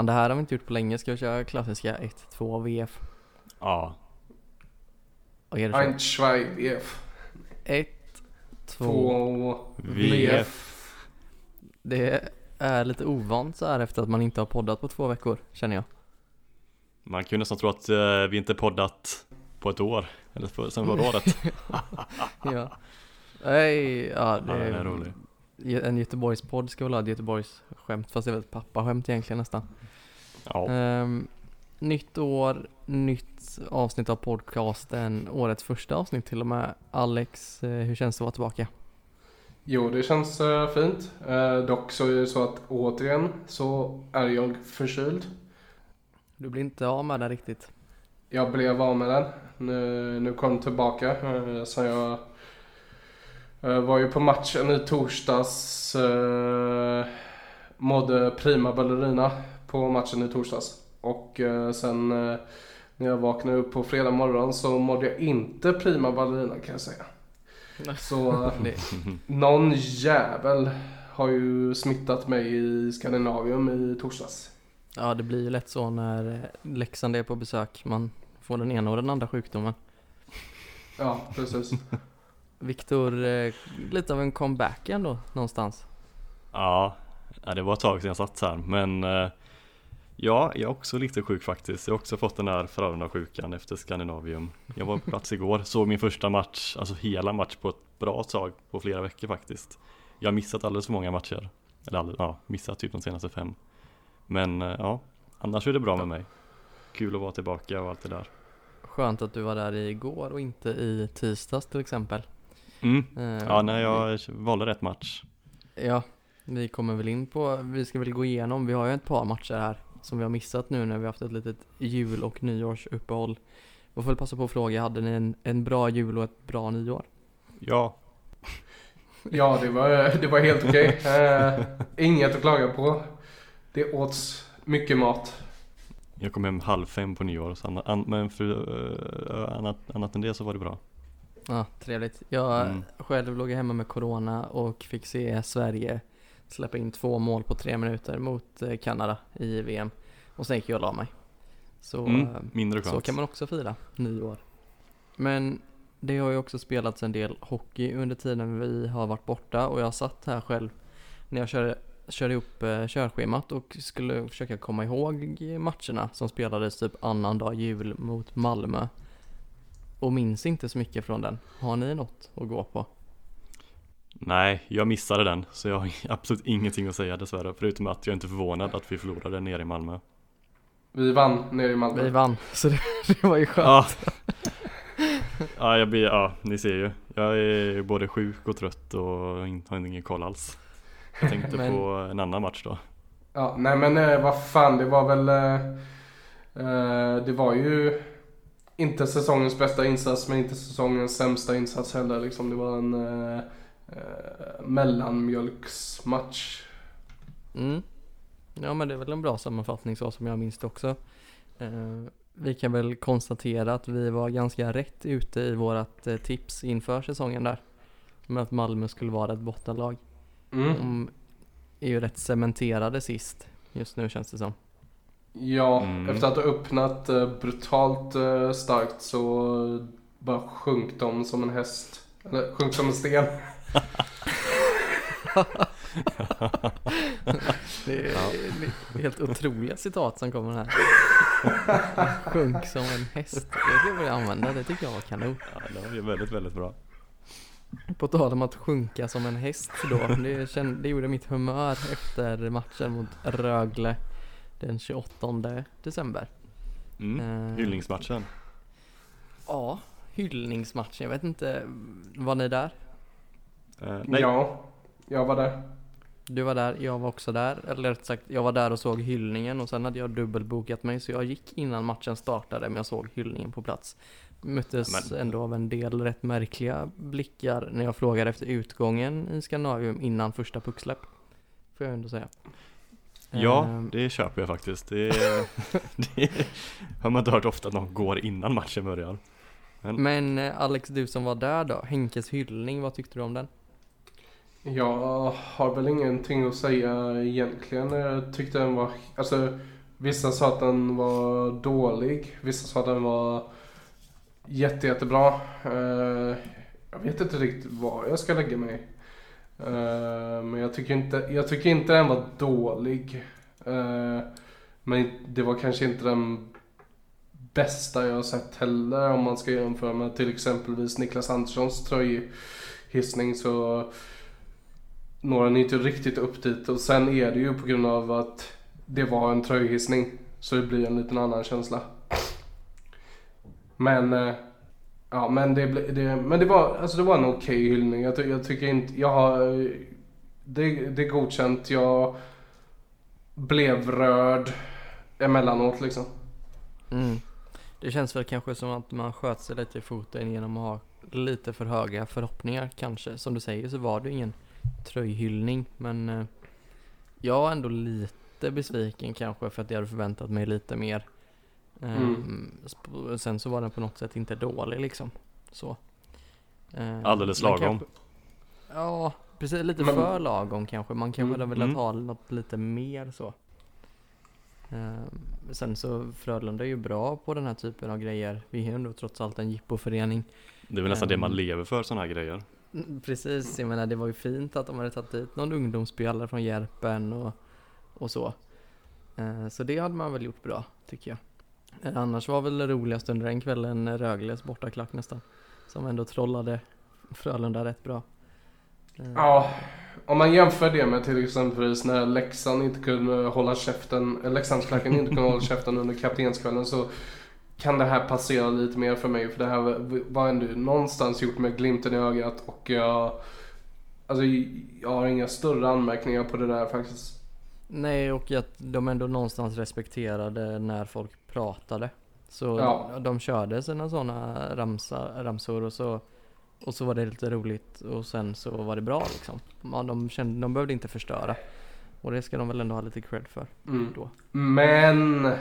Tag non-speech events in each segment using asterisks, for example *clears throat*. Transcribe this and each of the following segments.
Fan det här har vi inte gjort på länge. Ska vi köra klassiska 1-2 VF? Ja. Vad är det Ein, zwei, VF. 1, 2. Två VF. Det är lite ovant så här efter att man inte har poddat på två veckor känner jag. Man kan ju nästan tro att eh, vi inte poddat på ett år. Eller för, sen förra året. *laughs* ja. Nej, ja det Ja, är är rolig. En Göteborgspodd ska väl ha ett Göteborgsskämt fast det är väl ett pappaskämt egentligen nästan. Ja. Ehm, nytt år, nytt avsnitt av podcasten, årets första avsnitt till och med. Alex, eh, hur känns det att vara tillbaka? Jo, det känns eh, fint. Eh, dock så är det så att återigen så är jag förkyld. Du blir inte av med det riktigt. Jag blev av med den. Nu, nu kom den tillbaka. Eh, så jag eh, var ju på matchen i torsdags. Eh, mådde prima ballerina på matchen i torsdags. Och eh, sen eh, när jag vaknade upp på fredag morgon så mådde jag inte prima ballerina kan jag säga. Så *laughs* eh, någon jävel har ju smittat mig i Skandinavium i torsdags. ja, det blir ju lätt så när Leksand är på besök. Man får den ena och den andra sjukdomen. Ja, precis. Viktor, lite av en comeback ändå någonstans. Ja, ja, det var ett tag sedan jag satt här men eh, Ja, jag är också lite sjuk faktiskt. Jag har också fått den här Frölunda-sjukan efter Skandinavium. Jag var på plats igår, såg min första match, alltså hela match på ett bra tag på flera veckor faktiskt. Jag har missat alldeles för många matcher. Eller alldeles, ja, missat typ de senaste fem. Men eh, ja, annars är det bra med mig. Kul att vara tillbaka och allt det där. Skönt att du var där igår och inte i tisdags till exempel. Mm. Eh, Ja, nej, jag valde rätt match. Ja, vi kommer väl in på, vi ska väl gå igenom, vi har ju ett par matcher här som vi har missat nu när vi har haft ett litet jul och nyårsuppehåll. Jag får väl passa på att fråga, hade ni en, en bra jul och ett bra nyår? Ja, *laughs* Ja, det var, det var helt okej. Eh, inget att klaga på. Det åts mycket mat. jag kom hem halv fem på nyår, så an, men för, eh, annat, annat än det så var det bra. Ja, trevligt. Jag Mm. själv låg hemma med corona och fick se Sverige släppa in två mål på tre minuter mot eh, Kanada i VM. Och sen gick jag och la mig. Så Mm, eh, Så kan man också fira nyår. Men det har ju också spelats en del hockey under tiden vi har varit borta och jag satt här själv när jag körde, körde ihop eh, körschemat och skulle försöka komma ihåg matcherna som spelades typ annan dag jul mot Malmö. Och minns inte så mycket från den. Har ni något att gå på? Nej, jag missade den, så jag har *laughs* absolut ingenting att säga dessvärre. Förutom att jag inte är förvånad att vi förlorade nere i Malmö. Vi vann nere i Malmö. Vi vann, så det, *laughs* det var ju skönt. Ja. ja, jag blir, ja, ni ser ju. Jag är både sjuk och trött och har ingen koll alls. Jag tänkte Men- på en annan match då. Ja, nej men eh, vad fan, det var väl... Eh, eh, det var ju inte säsongens bästa insats, men inte säsongens sämsta insats heller. Liksom. Det var en eh, eh, mellanmjölksmatch. Mm. Ja men det är väl en bra sammanfattning så som jag minns det också. Eh, vi kan väl konstatera att vi var ganska rätt ute i vårat eh, tips inför säsongen där. Med att Malmö skulle vara ett bottenlag. Mm. De är ju rätt cementerade sist just nu känns det som. Ja, Mm. efter att ha öppnat eh, brutalt eh, starkt så bara sjönk de som en häst. Eller sjönk som en sten. *laughs* Det är, är helt otroliga citat som kommer här. Sjunk som en häst. Det ska jag börja använda, det tycker jag var kanon. Ja, det var ju väldigt, väldigt bra. På tal om att sjunka som en häst då. Det, kände, det gjorde mitt humör efter matchen mot Rögle den 28 december. Mm. Eh, Hyllningsmatchen. Ja, hyllningsmatchen. Jag vet inte, var ni där? Eh, nej, Ja, jag var där. Du var där, jag var också där. Eller rätt sagt, jag var där och såg hyllningen och sen hade jag dubbelbokat mig så jag gick innan matchen startade men jag såg hyllningen på plats. Möttes Men- ändå av en del rätt märkliga blickar när jag frågade efter utgången i Skandinavium innan första pucksläpp. Får jag ändå säga. ja, Ehm, det köper jag faktiskt. Det, *laughs* *laughs* det har man inte hört ofta att någon går innan matchen börjar. Men eh, Alex, du som var där då, Henkes hyllning, vad tyckte du om den? Jag har väl ingenting att säga egentligen. Jag tyckte den var, alltså vissa sa att den var dålig. Vissa sa att den var jätte, jättebra. Uh, jag vet inte riktigt var jag ska lägga mig uh, Men jag tycker, inte, jag tycker inte den var dålig. Uh, men det var kanske inte den bästa jag har sett heller om man ska jämföra med till exempelvis Niklas Anderssons tröjhissning så når den inte riktigt upp dit och sen är det ju på grund av att det var en tröjhissning så det blir en liten annan känsla. Men eh, Ja men det, det, men det var, alltså det var en okej okay hyllning. Jag, jag, tycker inte, jag har, eh, det, det är godkänt. Jag blev rörd emellanåt liksom. Mm. Det känns väl kanske som att man sköt sig lite i foten genom att ha lite för höga förhoppningar kanske. Som du säger så var det ingen tröjhyllning men eh, jag var ändå lite besviken kanske för att jag hade förväntat mig lite mer. Mm. Um, sen så var den på något sätt inte dålig liksom. Så. Um, Alldeles lagom. Kanske, ja, precis. Lite men, för lagom kanske. Man kanske mm, hade velat mm. ha något lite mer så. Um, sen så Frölunda är ju bra på den här typen av grejer. Vi är ju ändå trots allt en jippoförening. Det är väl nästan det man lever för sådana här grejer. Mm, precis, jag menar det var ju fint att de hade tagit dit någon ungdomsspelare från Järpen och, och så. Uh, så det hade man väl gjort bra, tycker jag. Annars var väl det roligast under den kvällen Rögles bortaklack nästan. Som ändå trollade Frölunda rätt bra. Eh. Ja, om man jämför det med till exempelvis när Leksand inte kunde hålla käften, Leksandsklacken inte kunde hålla *laughs* käften under kaptenskvällen så kan det här passera lite mer för mig. För det här var ändå någonstans gjort med glimten i ögat och jag, alltså jag har inga större anmärkningar på det där faktiskt. Nej, och att de ändå någonstans respekterade när folk pratade. Så ja. de körde sina sådana ramsa, ramsor och så, och så var det lite roligt och sen så var det bra liksom. Ja, de, kände, de behövde inte förstöra. Och det ska de väl ändå ha lite cred för. Mm. Då. Men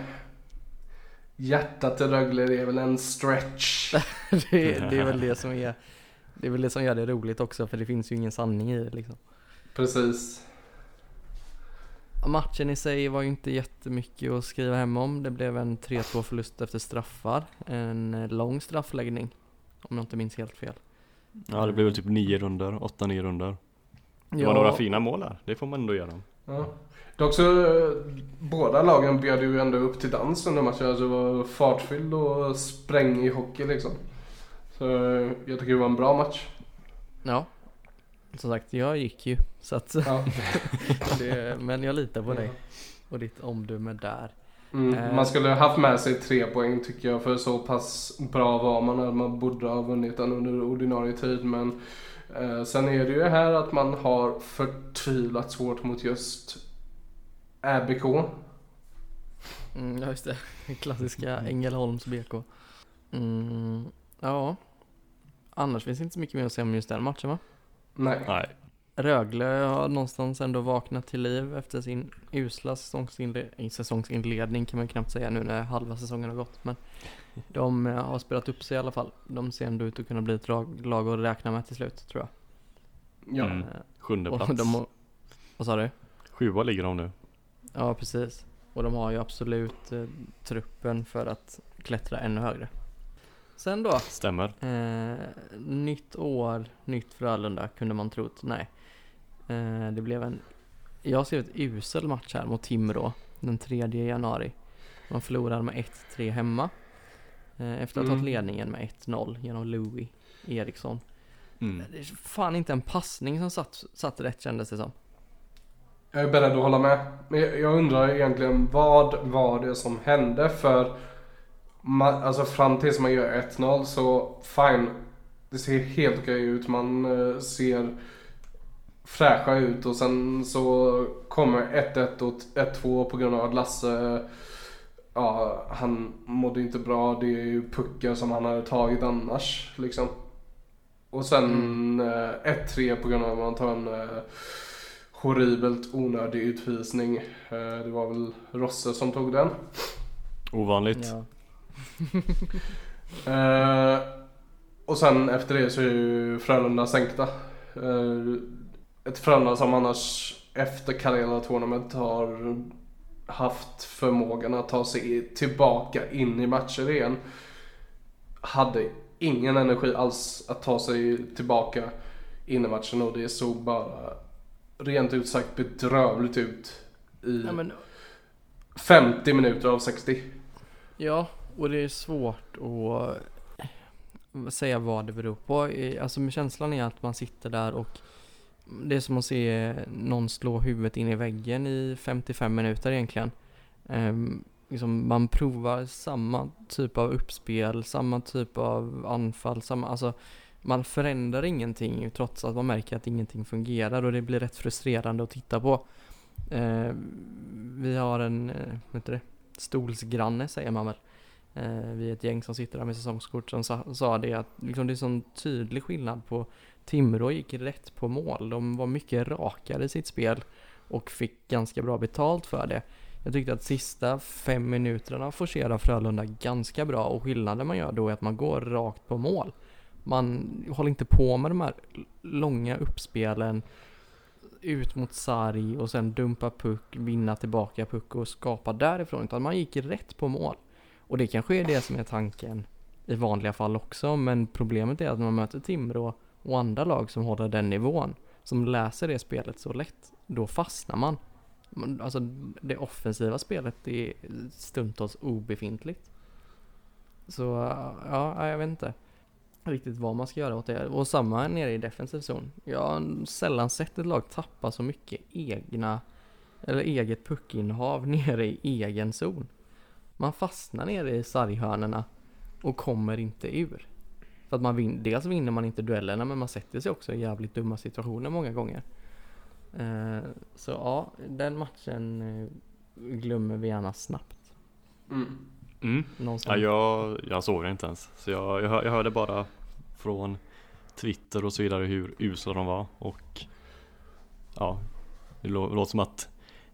hjärtat i Rögle är väl en stretch. *laughs* det, är, det är väl det som är det är väl det som gör det roligt också för det finns ju ingen sanning i det liksom. Precis. Matchen i sig var ju inte jättemycket att skriva hem om. Det blev en 3-2 förlust efter straffar. En eh, lång straffläggning. Om jag inte minns helt fel. Ja det blev väl typ 9 runder, 8-9 runder. Det ja. var några fina mål där, det får man ändå göra. Ja. Det också, eh, båda lagen bjöd ju ändå upp till dans under matchen. Alltså det var fartfylld och spräng i hockey liksom. Så jag tycker det var en bra match. Ja, som sagt, jag gick ju. Så att, ja. *laughs* det, men jag litar på dig och ditt omdöme där. Mm, eh. Man skulle haft med sig tre poäng tycker jag för så pass bra var man när man borde ha vunnit den under ordinarie tid. Men sen är det ju här att man har förtvivlat svårt mot just RBK. Mm, ja just det, *laughs* klassiska Ängelholms BK. Mm, ja, annars finns det inte så mycket mer att säga om just den matchen va? Nej. Nej. Rögle har någonstans ändå vaknat till liv efter sin usla säsongsinledning, säsongsinledning kan man knappt säga nu när halva säsongen har gått. Men de eh, har spelat upp sig i alla fall. De ser ändå ut att kunna bli ett lag att räkna med till slut tror jag. Ja, mm. sjunde plats. De, vad sa du? Sjua ligger de nu. Ja, precis. Och de har ju absolut eh, truppen för att klättra ännu högre. Sen då? Stämmer. Eh, nytt år, nytt Frölunda kunde man trott. Nej. Eh, det blev en, jag ser ett usel match här mot Timrå den 3 januari. Man förlorar med 1-3 hemma. Eh, efter att ha mm. tagit ledningen med 1-0 genom Louis Eriksson. Mm. Det är fan inte en passning som satt, satt rätt kändes det som. Jag är beredd att hålla med. Men jag undrar egentligen vad var det som hände? För man, alltså fram tills man gör 1-0 så fine. Det ser helt okej ut. Man uh, ser fräscha ut och sen så kommer 1-1 och 1-2 på grund av att Lasse Ja, han mådde inte bra. Det är ju puckar som han hade tagit annars liksom. Och sen mm. uh, eh, 1-3 på grund av att man tar en uh, horribelt onödig utvisning. det var väl Rosse som tog den. Ovanligt. Ja uh, *laughs* och sen efter det så är ju Frölunda sänkta. Ett Frölunda som annars efter Karela Tournament har haft förmågan att ta sig tillbaka in i matcher igen. Hade ingen energi alls att ta sig tillbaka in i matchen och det såg bara rent ut sagt bedrövligt ut i Ja, men, 50 minuter av 60. ja, och det är svårt att säga vad det beror på. Alltså känslan är att man sitter där och det är som att se någon slå huvudet in i väggen i 55 minuter egentligen. Um, liksom man provar samma typ av uppspel, samma typ av anfall, samma, alltså man förändrar ingenting trots att man märker att ingenting fungerar och det blir rätt frustrerande att titta på. Uh, vi har en, uh, vad heter det, stolsgranne säger man väl. Uh, vi är ett gäng som sitter där med säsongskort som sa, sa det att liksom det är sån tydlig skillnad på Timrå gick rätt på mål. De var mycket rakare i sitt spel och fick ganska bra betalt för det. Jag tyckte att sista fem minuterna forcerar Frölunda ganska bra och skillnaden man gör då är att man går rakt på mål. Man håller inte på med de här långa uppspelen ut mot sarg och sen dumpa puck, vinna tillbaka puck och skapa därifrån utan man gick rätt på mål. Och det kanske är det som är tanken i vanliga fall också men problemet är att när man möter Timrå och andra lag som håller den nivån som läser det spelet så lätt, då fastnar man. Alltså det offensiva spelet är stundtals obefintligt. Så ja, jag vet inte riktigt vad man ska göra åt det. Och samma nere i defensiv zon. Jag har sällan sett ett lag tappa så mycket egna eller eget puckinnehav *laughs* nere i egen zon. Man fastnar nere i sarghörnorna och kommer inte ur. För att man vin- dels vinner man inte duellerna men man sätter sig också i jävligt dumma situationer många gånger. Eh, så ja, den matchen eh, glömmer vi gärna snabbt. Mm. Mm. Ja, jag, jag såg det inte ens. Så jag, jag, hör- jag hörde bara från Twitter och så vidare hur usla de var och ja, det lå- låter som att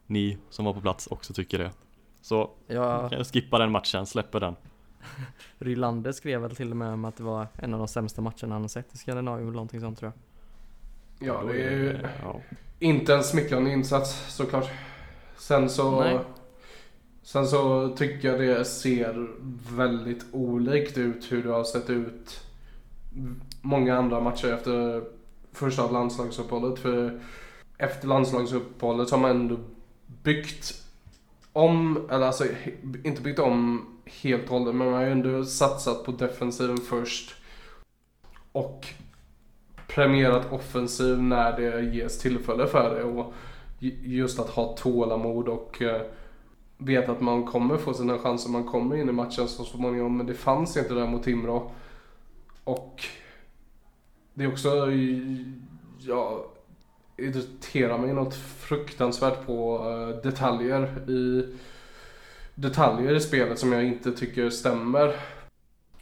ni som var på plats också tycker det. Så Ja, kan jag skippa den matchen, släpper den. *laughs* Rylander skrev väl till och med om att det var en av de sämsta matcherna han har sett i Skandinavien eller någonting sånt tror jag. Ja, det är ju Ja. inte en smickrande insats såklart. Sen så... Nej. Sen så tycker jag det ser väldigt olikt ut hur det har sett ut många andra matcher efter första landslagsuppehållet. För efter landslagsuppehållet har man ändå byggt om, eller alltså inte byggt om helt och hållet, men man har ju ändå satsat på defensiven först. Och premierat offensiv när det ges tillfälle för det. Och just att ha tålamod och eh, veta vet att man kommer få sina chanser, man kommer in i matchen så småningom. Men det fanns inte där mot Timrå. Och det är också, ja, irriterar mig något fruktansvärt på eh, detaljer i detaljer i spelet som jag inte tycker stämmer.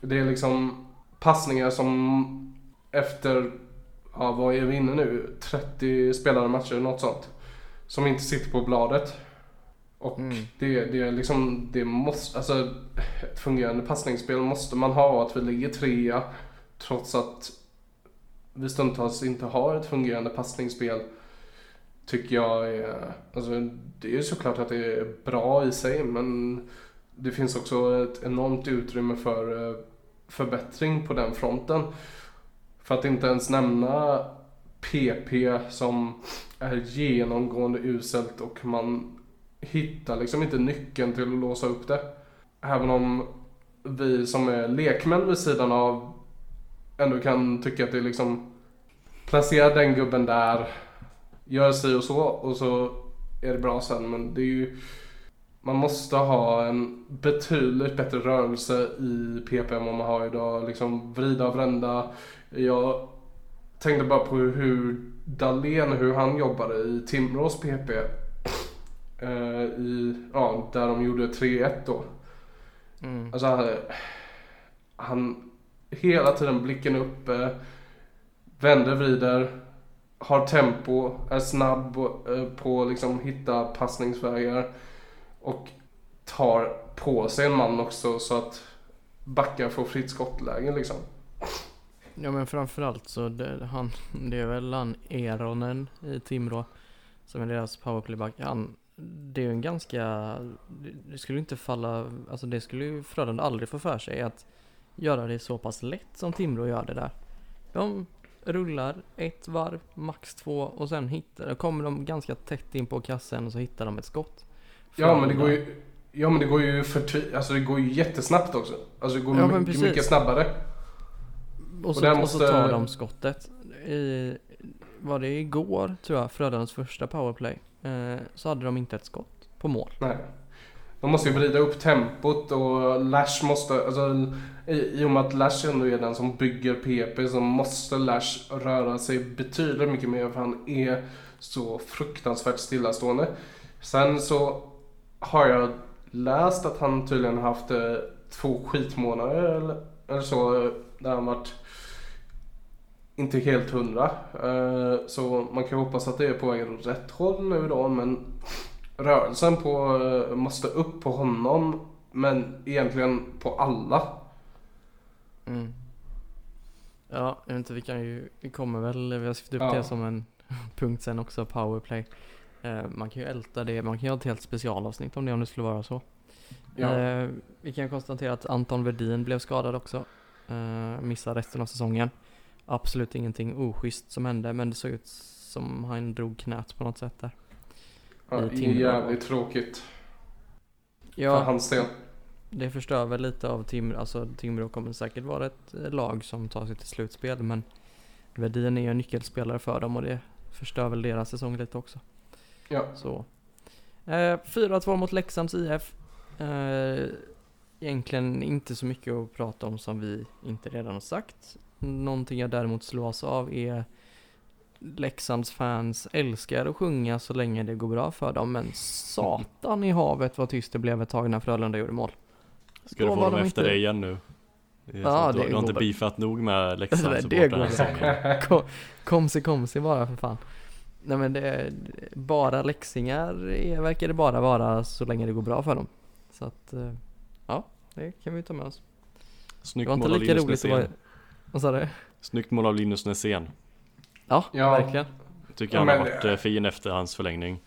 Det är liksom passningar som efter, ja vad är vi inne nu? 30 spelade matcher, något sånt. Som inte sitter på bladet. Och Mm. det, det är liksom, det måste, alltså ett fungerande passningsspel måste man ha. Att vi ligger trea trots att vi stundtals inte har ett fungerande passningsspel. Tycker jag är, alltså det är ju såklart att det är bra i sig men det finns också ett enormt utrymme för eh, förbättring på den fronten. För att inte ens nämna PP som är genomgående uselt och man hittar liksom inte nyckeln till att låsa upp det. Även om vi som är lekmän vid sidan av ändå kan tycka att det är liksom placera den gubben där, gör si och så och så är det bra sen. Men det är ju man måste ha en betydligt bättre rörelse i PP än vad man har idag. Liksom vrida och vrända. Jag tänkte bara på hur Dahlén, hur han jobbade i Timrås PP. Eh, i, ja, där de gjorde 3-1 då. Mm. Alltså han, han hela tiden blicken uppe, vänder, vrider, har tempo, är snabb eh, på på liksom hitta passningsvägar och tar på sig en man också så att backar får fritt skottläge liksom. Ja men framförallt så det, han, det är väl han Eronen i Timrå som är deras powerplayback. Han, det är ju en ganska, det- det skulle inte falla, alltså det skulle ju Frölunda aldrig få för sig att göra det så pass lätt som Timrå gör det där. De rullar ett varv, max två och sen hittar, kommer de ganska tätt in på kassen och så hittar de ett skott. Ja men det går ju, ja, men det går ju för alltså det går ju jättesnabbt också. Alltså det går Ja, mycket, mycket snabbare. Och så, där och så måste- tar de skottet. I, var det igår tror jag, Frölundas första powerplay. Eh, så hade de inte ett skott på mål. Nej. De måste ju vrida upp tempot och Lash måste, alltså i, i och med att Lash ändå är den som bygger PP så måste Lash röra sig betydligt mycket mer för han är så fruktansvärt stillastående. Sen så har jag läst att han tydligen haft eh, två skitmånader eller, eller så eh, där han varit inte helt hundra. Eh, så man kan hoppas att det är på väg åt rätt håll nu då men rörelsen på, eh, måste upp på honom men egentligen på alla. Mm. Ja, jag vet inte, vi kan ju, vi kommer väl, vi har skrivit upp Ja. det som en *laughs* punkt sen också, powerplay. Eh, man kan ju älta det, man kan ju ha ett helt specialavsnitt om det om det skulle vara så. Ja. Eh, vi kan konstatera att Anton Verdin blev skadad också. Eh, missar resten av säsongen. Absolut ingenting oschysst som hände, men det såg ut som han drog knät på något sätt där. Ja, det är jävligt tråkigt för Ja, hans del. det förstör väl lite av Timrå. Alltså Timrå kommer säkert vara ett eh, lag som tar sig till slutspel, men Verdin är ju en nyckelspelare för dem och det förstör väl deras säsong lite också. Ja. Så. Eh, 4-2 mot Leksands IF. Eh, egentligen inte så mycket att prata om som vi inte redan har sagt. Någonting jag däremot slås av är Leksands fans älskar att sjunga så länge det går bra för dem, men satan i havet vad tyst det blev ett tag när Frölunda gjorde mål. Ska du Då få var dem de efter inte- dig igen nu? Det Ja, du, det du har inte beefat nog med det Leksandssupportrarna går. *laughs* Kom, komsi komsi bara för fan. Nej men det bara läxingar är, verkar det bara vara så länge det går bra för dem. Så att, eh, ja, det kan vi ta med oss. Det Snyggt mål av Linus. Nässén. Vad sa du? Snyggt mål av Linus Nässén. Ja, Ja. verkligen. Tycker Ja, han har men- varit eh, fin efter hans förlängning.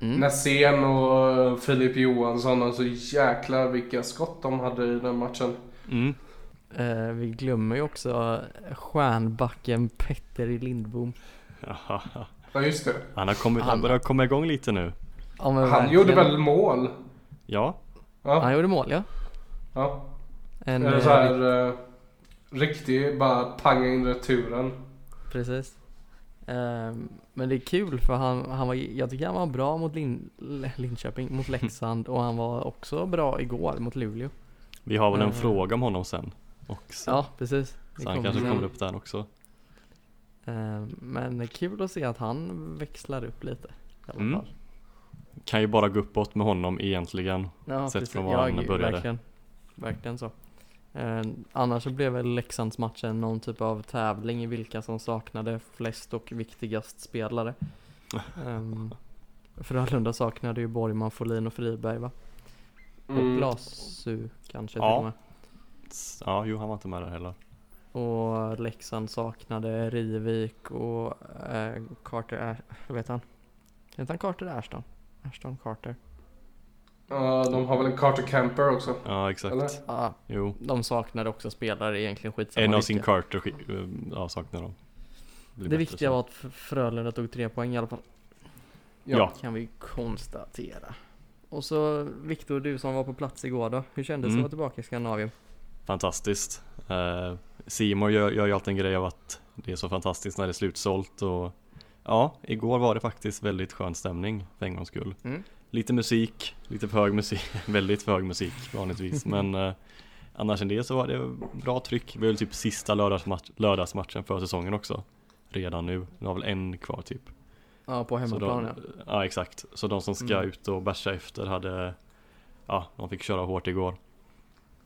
Mm. Nässén och Filip Johansson, alltså jäklar vilka skott de hade i den matchen. Mm. Eh, vi glömmer ju också stjärnbacken Petter i Lindbom. Ja just det. Han har kommit, han Han- börjar komma igång lite nu. Ja, men Han verkligen. gjorde väl mål? Ja, Ja. Han gjorde mål ja. ja. En, eh, så här eh, riktig, bara panga in returen. Precis. Ehm, men det är kul för han, han var, jag tycker han var bra mot Lin, Linköping, mot *laughs* Leksand och han var också bra igår mot Luleå. vi har väl en Mm. fråga om honom sen också. Ja, precis. Så han kanske sen. kommer upp där också. Ehm, men det är kul att se att han växlar upp lite. I alla Mm. fall. Kan ju bara gå uppåt med honom egentligen. Ja, Sett precis. från var han började. Verkligen, verkligen så. Ehm, annars så blev väl Leksandsmatchen någon typ av tävling i vilka som saknade flest och viktigast spelare. *laughs* Um, Frölunda saknade ju Borgman, Folin och Friberg va? Och Mm. Glasu kanske Ja. till och med. Ja, jo han var inte med där heller. Och Leksand saknade Rivik och eh, Carter, Ash, vad vet han? Heter han Carter Ashton? Ashton Carter? Ja, de har väl en Carter Camper också. Ja, exakt. Eller? Ja, Jo. de saknade också spelare egentligen skitsamma En av sin Carter eh, ja, saknar de. Blir Det bättre viktiga så. var att Frölunda tog tre poäng i alla fall. Ja. Kan vi konstatera. Och så Viktor, du som var på plats igår då. Hur kändes det Mm. att vara tillbaka i Skandinavien? Fantastiskt. Eh, Simon gör, gör ju alltid en grej av att det är så fantastiskt när det är slutsålt och ja, igår var det faktiskt väldigt skön stämning för en gångs skull. Mm. Lite musik, lite för hög musik, *laughs* väldigt för hög musik vanligtvis *laughs* men eh, annars än det så var det bra tryck. Vi har väl typ sista lördagsmatch, lördagsmatchen för säsongen också. Redan nu, det har väl en kvar typ. Ja, på hemmaplan ja. ja exakt, så de som ska Mm. ut och bärsa efter hade Ja, de fick köra hårt igår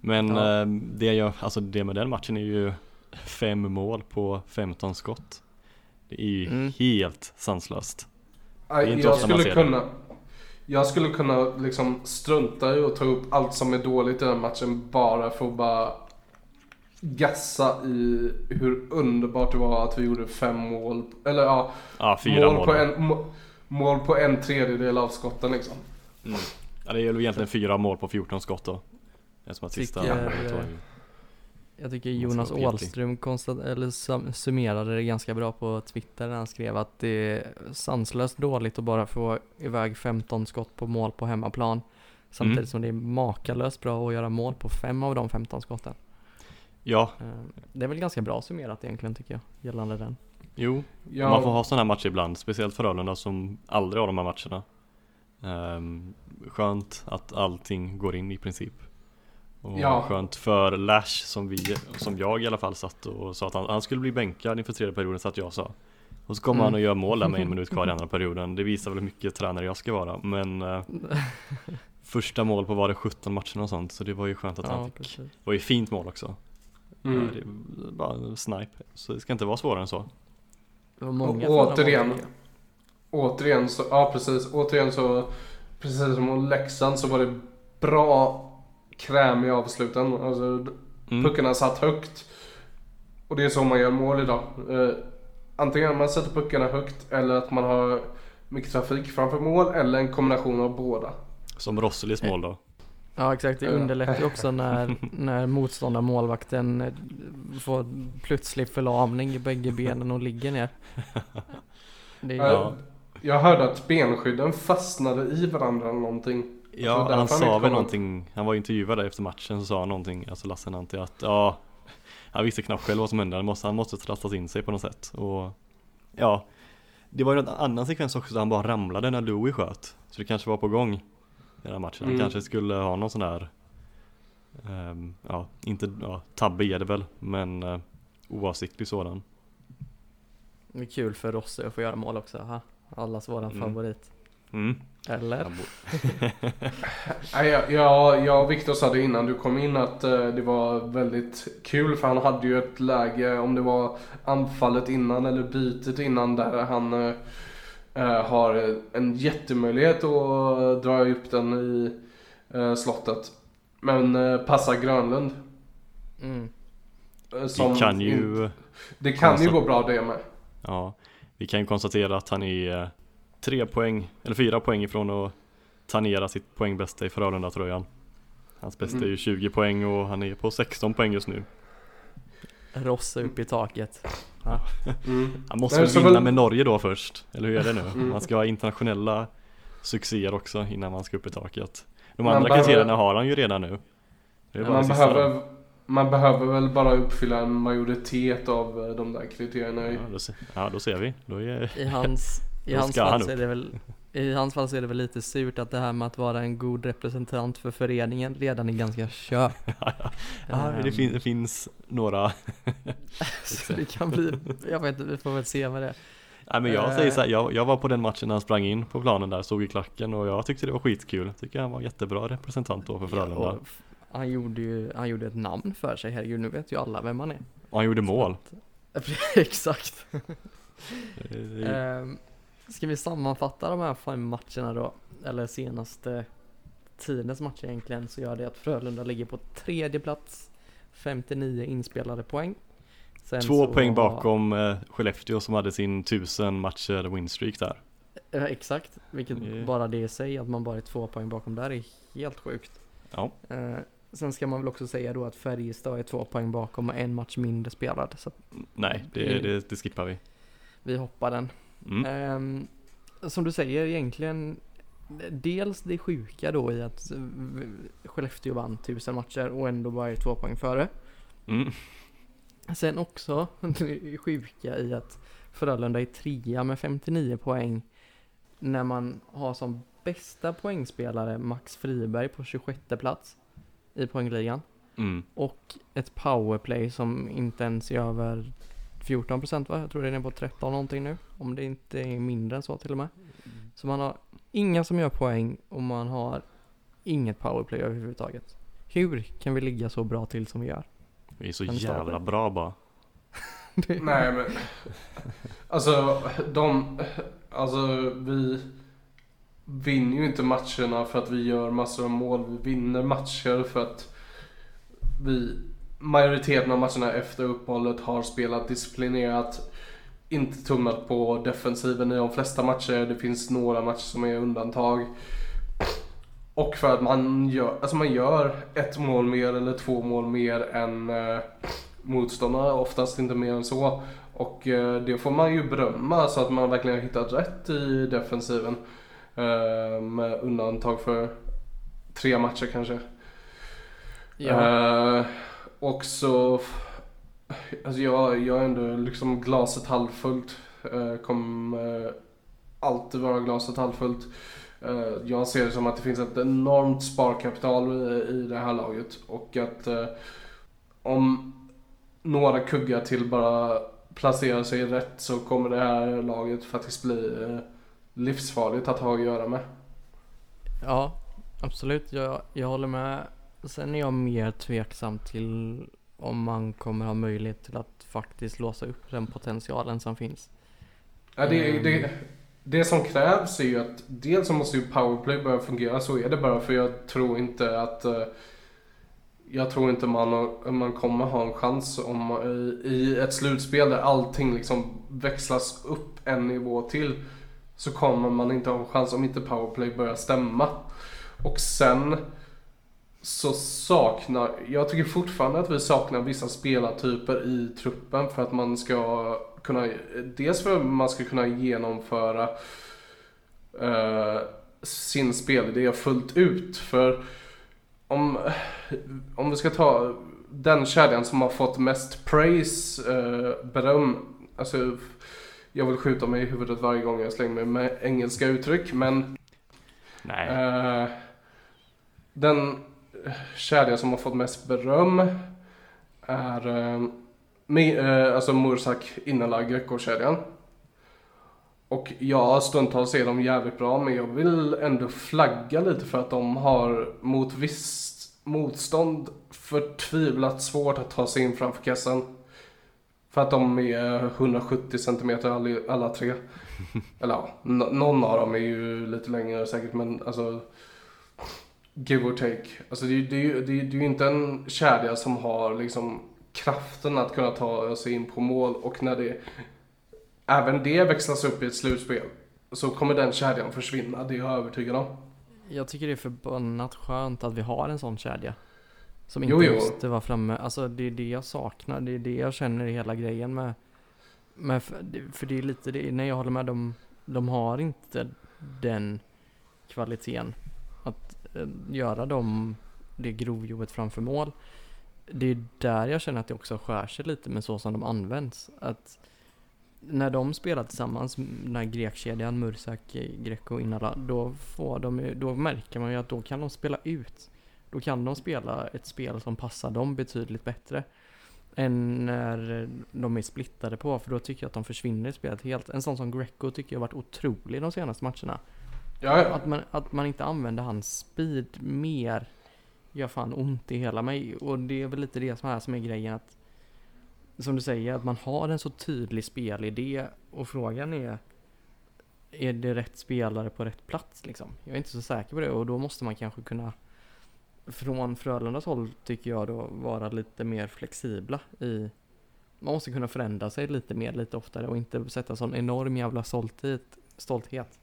Men Ja. eh, det, jag, alltså det med den matchen är ju Fem mål på 15 skott Det är ju Mm. helt sanslöst Nej, Det är inte jag skulle ser det. Jag skulle kunna liksom strunta i att ta upp allt som är dåligt i den matchen bara för att bara gassa i hur underbart det var att vi gjorde fem mål. Eller ja, Ja, fyra mål. på en, må- mål på en tredjedel av skotten liksom. Mm. Ja, det är ju egentligen fyra mål på 14 skott då. Eftersom att sista eh, ju... Jag tycker Jonas. Åhlström konstat, eller sum- summerade det ganska bra på Twitter när han skrev att det är sanslöst dåligt att bara få iväg 15 skott på mål på hemmaplan. Samtidigt Mm. som det är makalöst bra att göra mål på fem av de 15 skotten. Ja, Eh, Det är väl ganska bra summerat egentligen tycker jag, gällande den. jo. Ja, Man får ha sådana här matcher ibland, speciellt för Frölunda som aldrig har de här matcherna. Ehm, skönt att allting går in i princip. Och Ja. skönt för Lash som vi, som jag i alla fall satt och sa att han, han skulle bli bänkad inför tredje perioden så att jag sa. Och så kommer Mm. han och gör mål där med en *laughs* minut kvar i andra perioden. Det visar väl hur mycket tränare jag ska vara. Men eh, *laughs* första mål på var det 17 matcher och sånt så det var ju skönt att han Ja, fick. precis. Det var ju fint mål också. mm. Ja, bara snipe. Så det ska inte vara svårare än så. Det var många Och återigen. Återigen så, ja precis. Återigen så, precis som mot Leksand så var det bra kräm i avsluten. Alltså Mm. puckarna satt högt. Och det är så man gör mål idag. Eh, antingen att man sätter puckarna högt eller att man har mycket trafik framför mål eller en kombination av båda. Som Rosselis mål då. Ja exakt, det Ja. underlättar ju också när, *laughs* när motståndarmålvakten eh, får plötslig förlamning i bägge benen och ligger ner. Det är, Eh, Jag hörde att benskydden fastnade i varandra eller någonting. Ja, han sa väl någonting, han var intervjuad där efter matchen så sa han någonting, alltså Lasse Nanti att ja Han visste knappt själv vad som hände, han måste, han måste trasslas in sig på något sätt och Ja Det var ju en annan sekvens också där han bara ramlade när Louis sköt Så det kanske var på gång i den här matchen, han Mm. kanske skulle ha någon sån där ehm, Ja, inte, ja, tabbe är det väl, men uh, oavsiktlig sådan det är kul för Rosse att få göra mål också. Ha? Allas våran Mm. favorit. Mm. Eller? Bo- *laughs* Nej, jag, och Viktor sa det innan du kom in att eh, det var väldigt kul för han hade ju ett läge om det var anfallet innan eller bytet innan där han eh, eh, har en jättemöjlighet att dra upp den i slottet. Men passar Grönlund. Mm. Vi kan ju det kan ju gå bra det med. Ja, vi kan ju konstatera att han är tre poäng, eller fyra poäng ifrån att tangera sitt poängbästa i Frölunda-tröjan. Hans bästa är ju Mm. 20 poäng och han är på 16 poäng just nu. Rosse upp i taket. Mm. Han måste väl vinna väl- med Norge då först, eller hur är det nu? Mm. Man ska ha internationella succéer också innan man ska upp i taket. De Man andra behöver- kriterierna har han ju redan nu. Det är bara Man då. behöver, man behöver väl bara uppfylla en majoritet av eh, de där kriterierna. Ja då, se, ja, då ser vi. Då är, I hans, i hans fall så är det väl i hans fall så är det väl lite surt att det här med att vara en god representant för föreningen redan är ganska kört. *laughs* ja, det, Ehm, fin, det finns några *laughs* Så det kan bli, jag vet inte, vi får väl se med det. Nej men jag säger så här, jag, jag var på den matchen när han sprang in på planen där, stod i klacken och jag tyckte det var skitkul. Tycker han var jättebra representant då för Frölunda. F- han gjorde ju, han gjorde ett namn för sig, herregud nu vet ju alla vem han är. Och han gjorde mål. *laughs* Exakt. Ehm, ska vi sammanfatta de här fem matcherna då? Eller senaste tidens matcher egentligen så gör det att Frölunda ligger på tredje plats 59 inspelade poäng. Sen Två poäng har- bakom eh, Skellefteå som hade sin tusen matcher winstreak där. Eh, exakt, vilket Mm. bara det i sig att man bara är två poäng bakom där är helt sjukt. Ja, Eh, sen ska man väl också säga då att Färjestad är två poäng bakom och en match mindre spelad. Så nej det, det, det skippar vi. vi hoppar den. Mm. Ehm, som du säger egentligen Dels det sjuka då i att eh, Skellefteå vann tusen matcher och ändå bara är två poäng före. Mm. Sen också det *laughs* sjuka i att Frölunda är trea med 59 poäng när man har som bästa poängspelare Max Friberg på 26 plats i poängligan Mm. och ett powerplay som inte ens är över 14% va? Jag tror det är nere på 13 någonting nu. Om det inte är mindre än så till och med. Så man har inga som gör poäng och man har inget powerplay överhuvudtaget. Hur kan vi ligga så bra till som vi gör? Vi är så jävla bra bara. *laughs* Nej men. Alltså de. Alltså vi. Vinner ju inte matcherna för att vi gör massor av mål. Vi vinner matcher för att vi majoriteten av matcherna efter uppehållet har spelat disciplinerat. Inte tummat på defensiven i de flesta matcher. Det finns några matcher som är undantag. Och för att man gör, alltså man gör ett mål mer eller två mål mer än eh, motståndare. Oftast inte mer än så. Och eh, det får man ju berömma så att man verkligen har hittat rätt i defensiven. Eh, med undantag för tre matcher kanske. Ja. Och så, alltså jag, jag är ändå liksom glaset halvfullt. Eh, kommer alltid vara glaset halvfullt. Eh, jag ser det som att det finns ett enormt sparkapital i, i det här laget. Och att eh, om några kuggar till bara placerar sig rätt så kommer det här laget faktiskt bli eh, livsfarligt att ha att göra med. Ja, absolut. Jag, jag håller med. Sen är jag mer tveksam till om man kommer ha möjlighet till att faktiskt låsa upp den potentialen som finns. Ja, det, Mm. det, det som krävs är ju att dels så måste ju powerplay börja fungera, så är det bara för jag tror inte att eh, jag tror inte man, man kommer ha en chans om, i, i ett slutspel där allting liksom växlas upp en nivå till så kommer man inte ha en chans om inte powerplay börjar stämma. Och sen så saknar, jag tycker fortfarande att vi saknar vissa spelartyper i truppen för att man ska kunna, dels för att man ska kunna genomföra eh, sin spelidé fullt ut. För om, om vi ska ta den kedjan som har fått mest praise, eh, beröm, alltså jag vill skjuta mig i huvudet varje gång jag slänger mig med engelska uttryck men Nej, Eh, den kedja som har fått mest beröm är eh, eh, alltså Mursak Innala Greco-kedjan. Och ja, stundtals är de jävligt bra men jag vill ändå flagga lite för att de har mot visst motstånd förtvivlat svårt att ta sig in framför kassan. För att de är 170 cm alla, tre. *laughs* Eller ja, någon av dem är ju lite längre säkert men alltså Give or take. Alltså det, är- det, ju- det, det ju inte en kedja som har liksom kraften att kunna ta sig in på mål och när det även det växlas upp i ett slutspel så kommer den kedjan försvinna, det är jag övertygad om. Jag tycker det är förbannat skönt att vi har en sån kedja. Som inte Jo, jo. måste vara framme. Alltså det är det jag saknar. Det är det jag känner i hela grejen med. med för, det- det är lite det, när jag håller med dem. De har inte den kvaliteten. Eh, göra dem, det grovjobbet framför mål. Det är där jag känner att det också skär sig lite med så som de används. Att när de spelar tillsammans, den här grekkedjan, Mursak, Greco, Inala, då, får de, då märker man ju att då kan de spela ut. Då kan de spela ett spel som passar dem betydligt bättre. Än när de är splittade på, för då tycker jag att de försvinner i spelet helt. En sån som Greco tycker jag har varit otrolig de senaste matcherna. Ja, ja. Att man, att man inte använder hans speed mer gör fan ont i hela mig. Och det är väl lite det som är, som är grejen att som du säger, att man har en så tydlig spelidé och frågan är är det rätt spelare på rätt plats liksom? Jag är inte så säker på det och då måste man kanske kunna från Frölundas håll tycker jag då vara lite mer flexibla i man måste kunna förändra sig lite mer, lite oftare och inte sätta sån enorm jävla stolthet, stolthet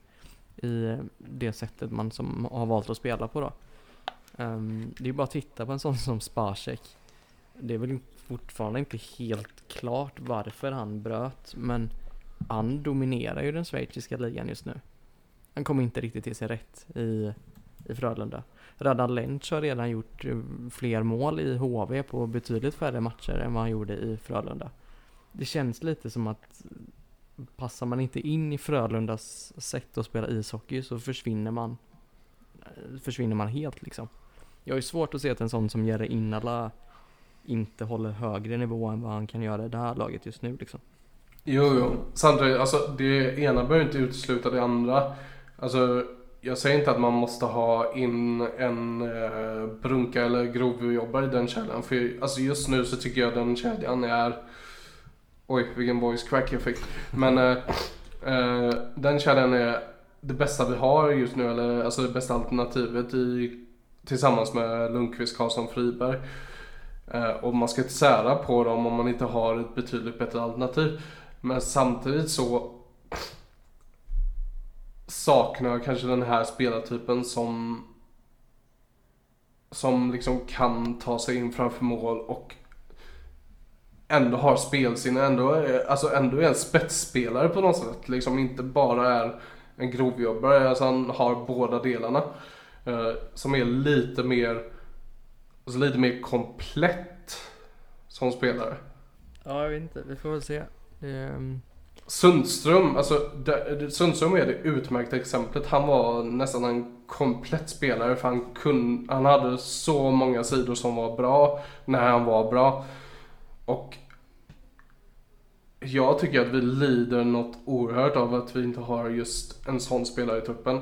i det sättet man som har valt att spela på då. Um, det är bara att titta på en sån som Spacek. Det är väl fortfarande inte helt klart varför han bröt, men han dominerar ju den schweiziska ligan just nu. Han kommer inte riktigt till sig rätt i, i Frölunda. Radan Lenc har redan gjort eh, fler mål i HV på betydligt färre matcher än vad han gjorde i Frölunda. Det känns lite som att passar man inte in i Frölundas sätt att spela ishockey så försvinner man eh, försvinner man helt liksom. Jag har ju svårt att se att en sån som Jere Innala inte håller högre nivå än vad han kan göra i det här laget just nu liksom. Jo, jo. Samtidigt, alltså det ena behöver inte utesluta det andra. Alltså, jag säger inte att man måste ha in en eh, brunka eller grovjobbare i den kedjan. För alltså just nu så tycker jag den kedjan är... Oj, vilken voice crack jag fick. Men eh, eh, den kärnan är det bästa vi har just nu. Eller alltså det bästa alternativet i, tillsammans med Lundqvist, Karlsson, Friberg. Eh, och man ska inte sära på dem om man inte har ett betydligt bättre alternativ. Men samtidigt så saknar jag kanske den här spelartypen som som liksom kan ta sig in framför mål och ändå har spelsinne, ändå är, alltså ändå är en spetsspelare på något sätt. Liksom inte bara är en grovjobbare, alltså han har båda delarna. Eh, som är lite mer, alltså lite mer komplett som spelare. Ja, jag vet inte. Vi får väl se. Um... Sundström, alltså det, Sundström är det utmärkta exemplet. Han var nästan en komplett spelare för han, kunde, han hade så många sidor som var bra när han var bra. Och jag tycker att vi lider något oerhört av att vi inte har just en sån spelare i truppen.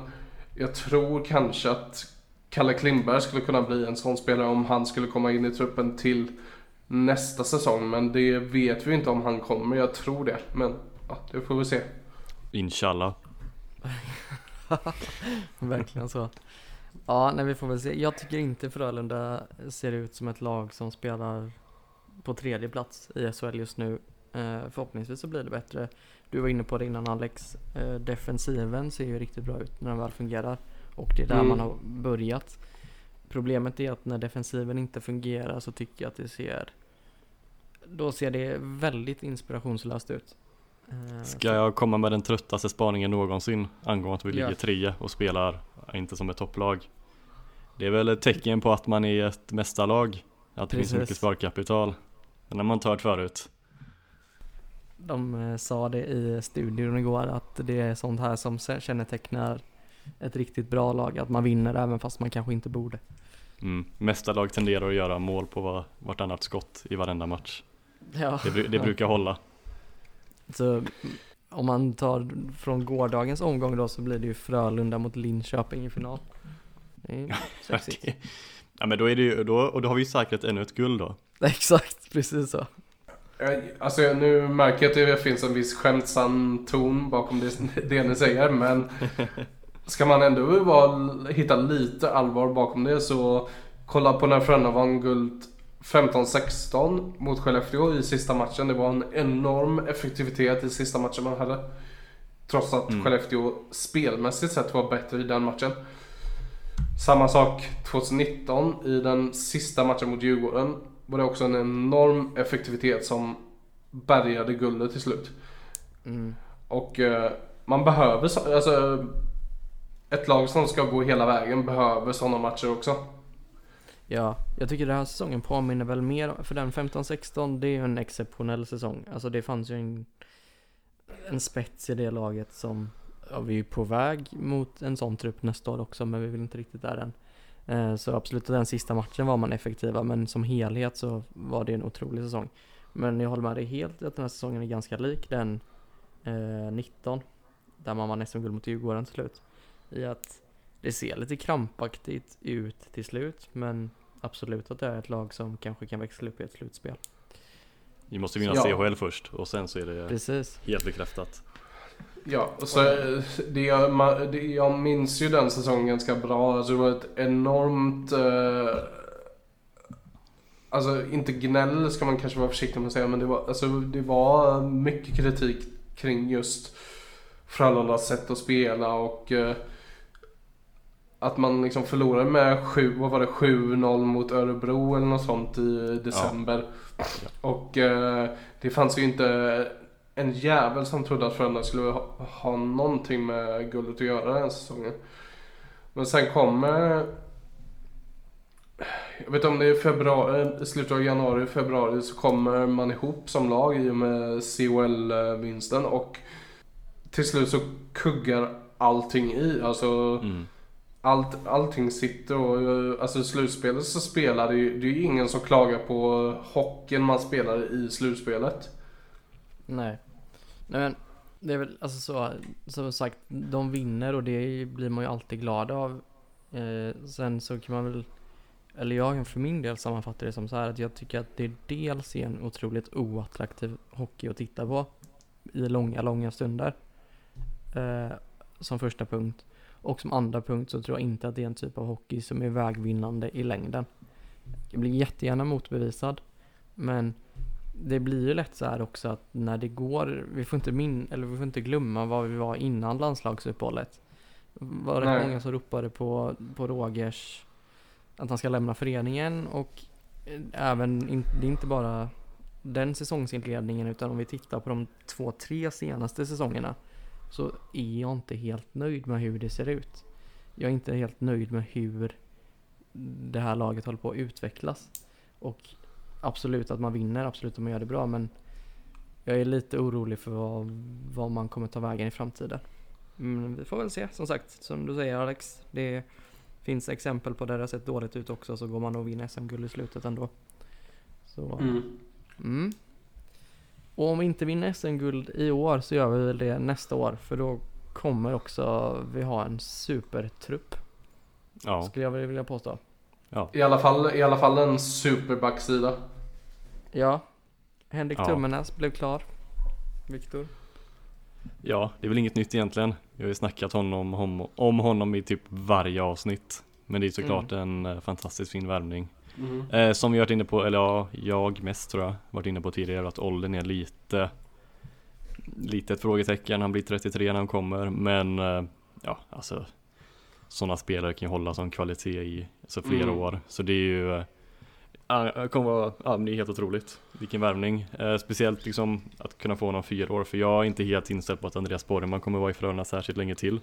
Jag tror kanske att Kalle Klingberg skulle kunna bli en sån spelare om han skulle komma in i truppen till nästa säsong. Men det vet vi inte om han kommer. Jag tror det. Men ja, det får vi se. Inshallah. *laughs* Verkligen så. Ja, nej vi får väl se. Jag tycker inte Frölunda ser ut som ett lag som spelar på tredje plats i SHL just nu. Eh, förhoppningsvis så blir det bättre. Du var inne på det innan Alex. Eh, defensiven ser ju riktigt bra ut när den väl fungerar. Och det är där mm. man har börjat. Problemet är att när defensiven inte fungerar så tycker jag att det ser Då ser det väldigt inspirationslöst ut. Eh, Ska jag komma med den tröttaste spaningen någonsin angående att vi ligger trea och spelar inte som ett topplag? Det är väl ett tecken på att man är ett mästarlag, att det Precis. finns mycket sparkapital. Den har man inte hört förut. De eh, sa det i studion igår att det är sånt här som kännetecknar ett riktigt bra lag, att man vinner även fast man kanske inte borde. Mm. Mästarlag tenderar att göra mål på vartannat skott i varenda match. Ja. Det, det brukar hålla. Så om man tar från gårdagens omgång då så blir det ju Frölunda mot Linköping i final. Det är *laughs* sexigt. ja men då är det ju, då, och då har vi säkert ännu ett guld då. *laughs* Exakt, precis så. Alltså nu märker jag att det finns en viss skämtsam ton bakom det, det ni säger men Ska man ändå vara, hitta lite allvar bakom det så kolla på när Frölunda vann guld 15-16 mot Skellefteå i sista matchen. Det var en enorm effektivitet i sista matchen man hade. Trots att mm. Skellefteå spelmässigt sett var bättre i den matchen. Samma sak 2019 i den sista matchen mot Djurgården. Var det också en enorm effektivitet som bärgade guldet till slut. Mm. Och eh, man behöver, alltså ett lag som ska gå hela vägen behöver sådana matcher också. Ja, jag tycker den här säsongen påminner väl mer, för den 15-16 det är ju en exceptionell säsong. Alltså det fanns ju en, en spets i det laget som, ja vi är ju på väg mot en sån trupp nästa år också men vi vill inte riktigt där än. Eh, så absolut, den sista matchen var man effektiva men som helhet så var det en otrolig säsong. Men jag håller med dig helt att den här säsongen är ganska lik den eh, 19 där man vann SM-guld mot Djurgården till slut. I att det ser lite krampaktigt ut till slut men absolut att det är ett lag som kanske kan växla upp i ett slutspel. Vi måste vinna ja. CHL först och sen så är det Precis. helt bekräftat. Ja, och så det jag, det, jag minns ju den säsongen ganska bra. Alltså det var ett enormt... Eh, alltså inte gnäll ska man kanske vara försiktig med att säga men det var, alltså, det var mycket kritik kring just Frölundas sätt att spela och eh, att man liksom förlorade med 7, vad var det, 7-0 mot Örebro eller något sånt i december. Ja. Och eh, det fanns ju inte en jävel som trodde att Frölunda skulle ha, ha någonting med guldet att göra den säsongen. Men sen kommer jag vet inte om det är februari, slutet av januari, februari så kommer man ihop som lag i och med COL-vinsten och till slut så kuggar allting i. Alltså mm allt, allting sitter och alltså i slutspelet så spelar det ju, det är ju ingen som klagar på hockeyn man spelar i slutspelet. Nej. Nej men det är väl alltså så, som sagt, de vinner och det blir man ju alltid glad av. Eh, sen så kan man väl, eller jag kan för min del sammanfatta det som så här att jag tycker att det dels är en otroligt oattraktiv hockey att titta på i långa, långa stunder. Eh, som första punkt. Och som andra punkt så tror jag inte att det är en typ av hockey som är vägvinnande i längden. Jag blir jättegärna motbevisad. Men det blir ju lätt så här också att när det går, vi får inte min, eller vi får inte glömma vad vi var innan landslagsuppehållet. var rätt Nej. många som ropade på, på Rogers att han ska lämna föreningen och eh, även, det är inte bara den säsongsinledningen utan om vi tittar på de två, tre senaste säsongerna så är jag inte helt nöjd med hur det ser ut. Jag är inte helt nöjd med hur det här laget håller på att utvecklas. Och absolut att man vinner, absolut att man gör det bra men jag är lite orolig för vad, vad man kommer ta vägen i framtiden. Men vi får väl se, som sagt, som du säger Alex. Det finns exempel på där det har sett dåligt ut också så går man och vinner SM-guld i slutet ändå. Så, Mm. mm. Och om vi inte vinner SM-guld i år så gör vi väl det nästa år för då kommer också vi ha en supertrupp Ja, skulle jag vilja påstå. I, alla fall, I alla fall en superbacksida. Ja, Henrik Ja. Tummenäs blev klar. Viktor? ja, det är väl inget nytt egentligen. Jag har ju snackat honom, om, om honom i typ varje avsnitt. Men det är såklart en eh, fantastiskt fin värvning. Mm. Eh, som vi varit inne på, eller ja, jag mest tror jag, varit inne på tidigare att åldern är lite Lite ett frågetecken, han blir 33 när han kommer men eh, ja alltså Sådana spelare kan ju hålla som kvalitet i så flera Mm. år så det är ju kommer vara, ja det är helt otroligt Vilken värvning eh, Speciellt liksom att kunna få honom fyra år för jag är inte helt inställd på att Andreas Borgman kommer vara i Frölunda särskilt länge till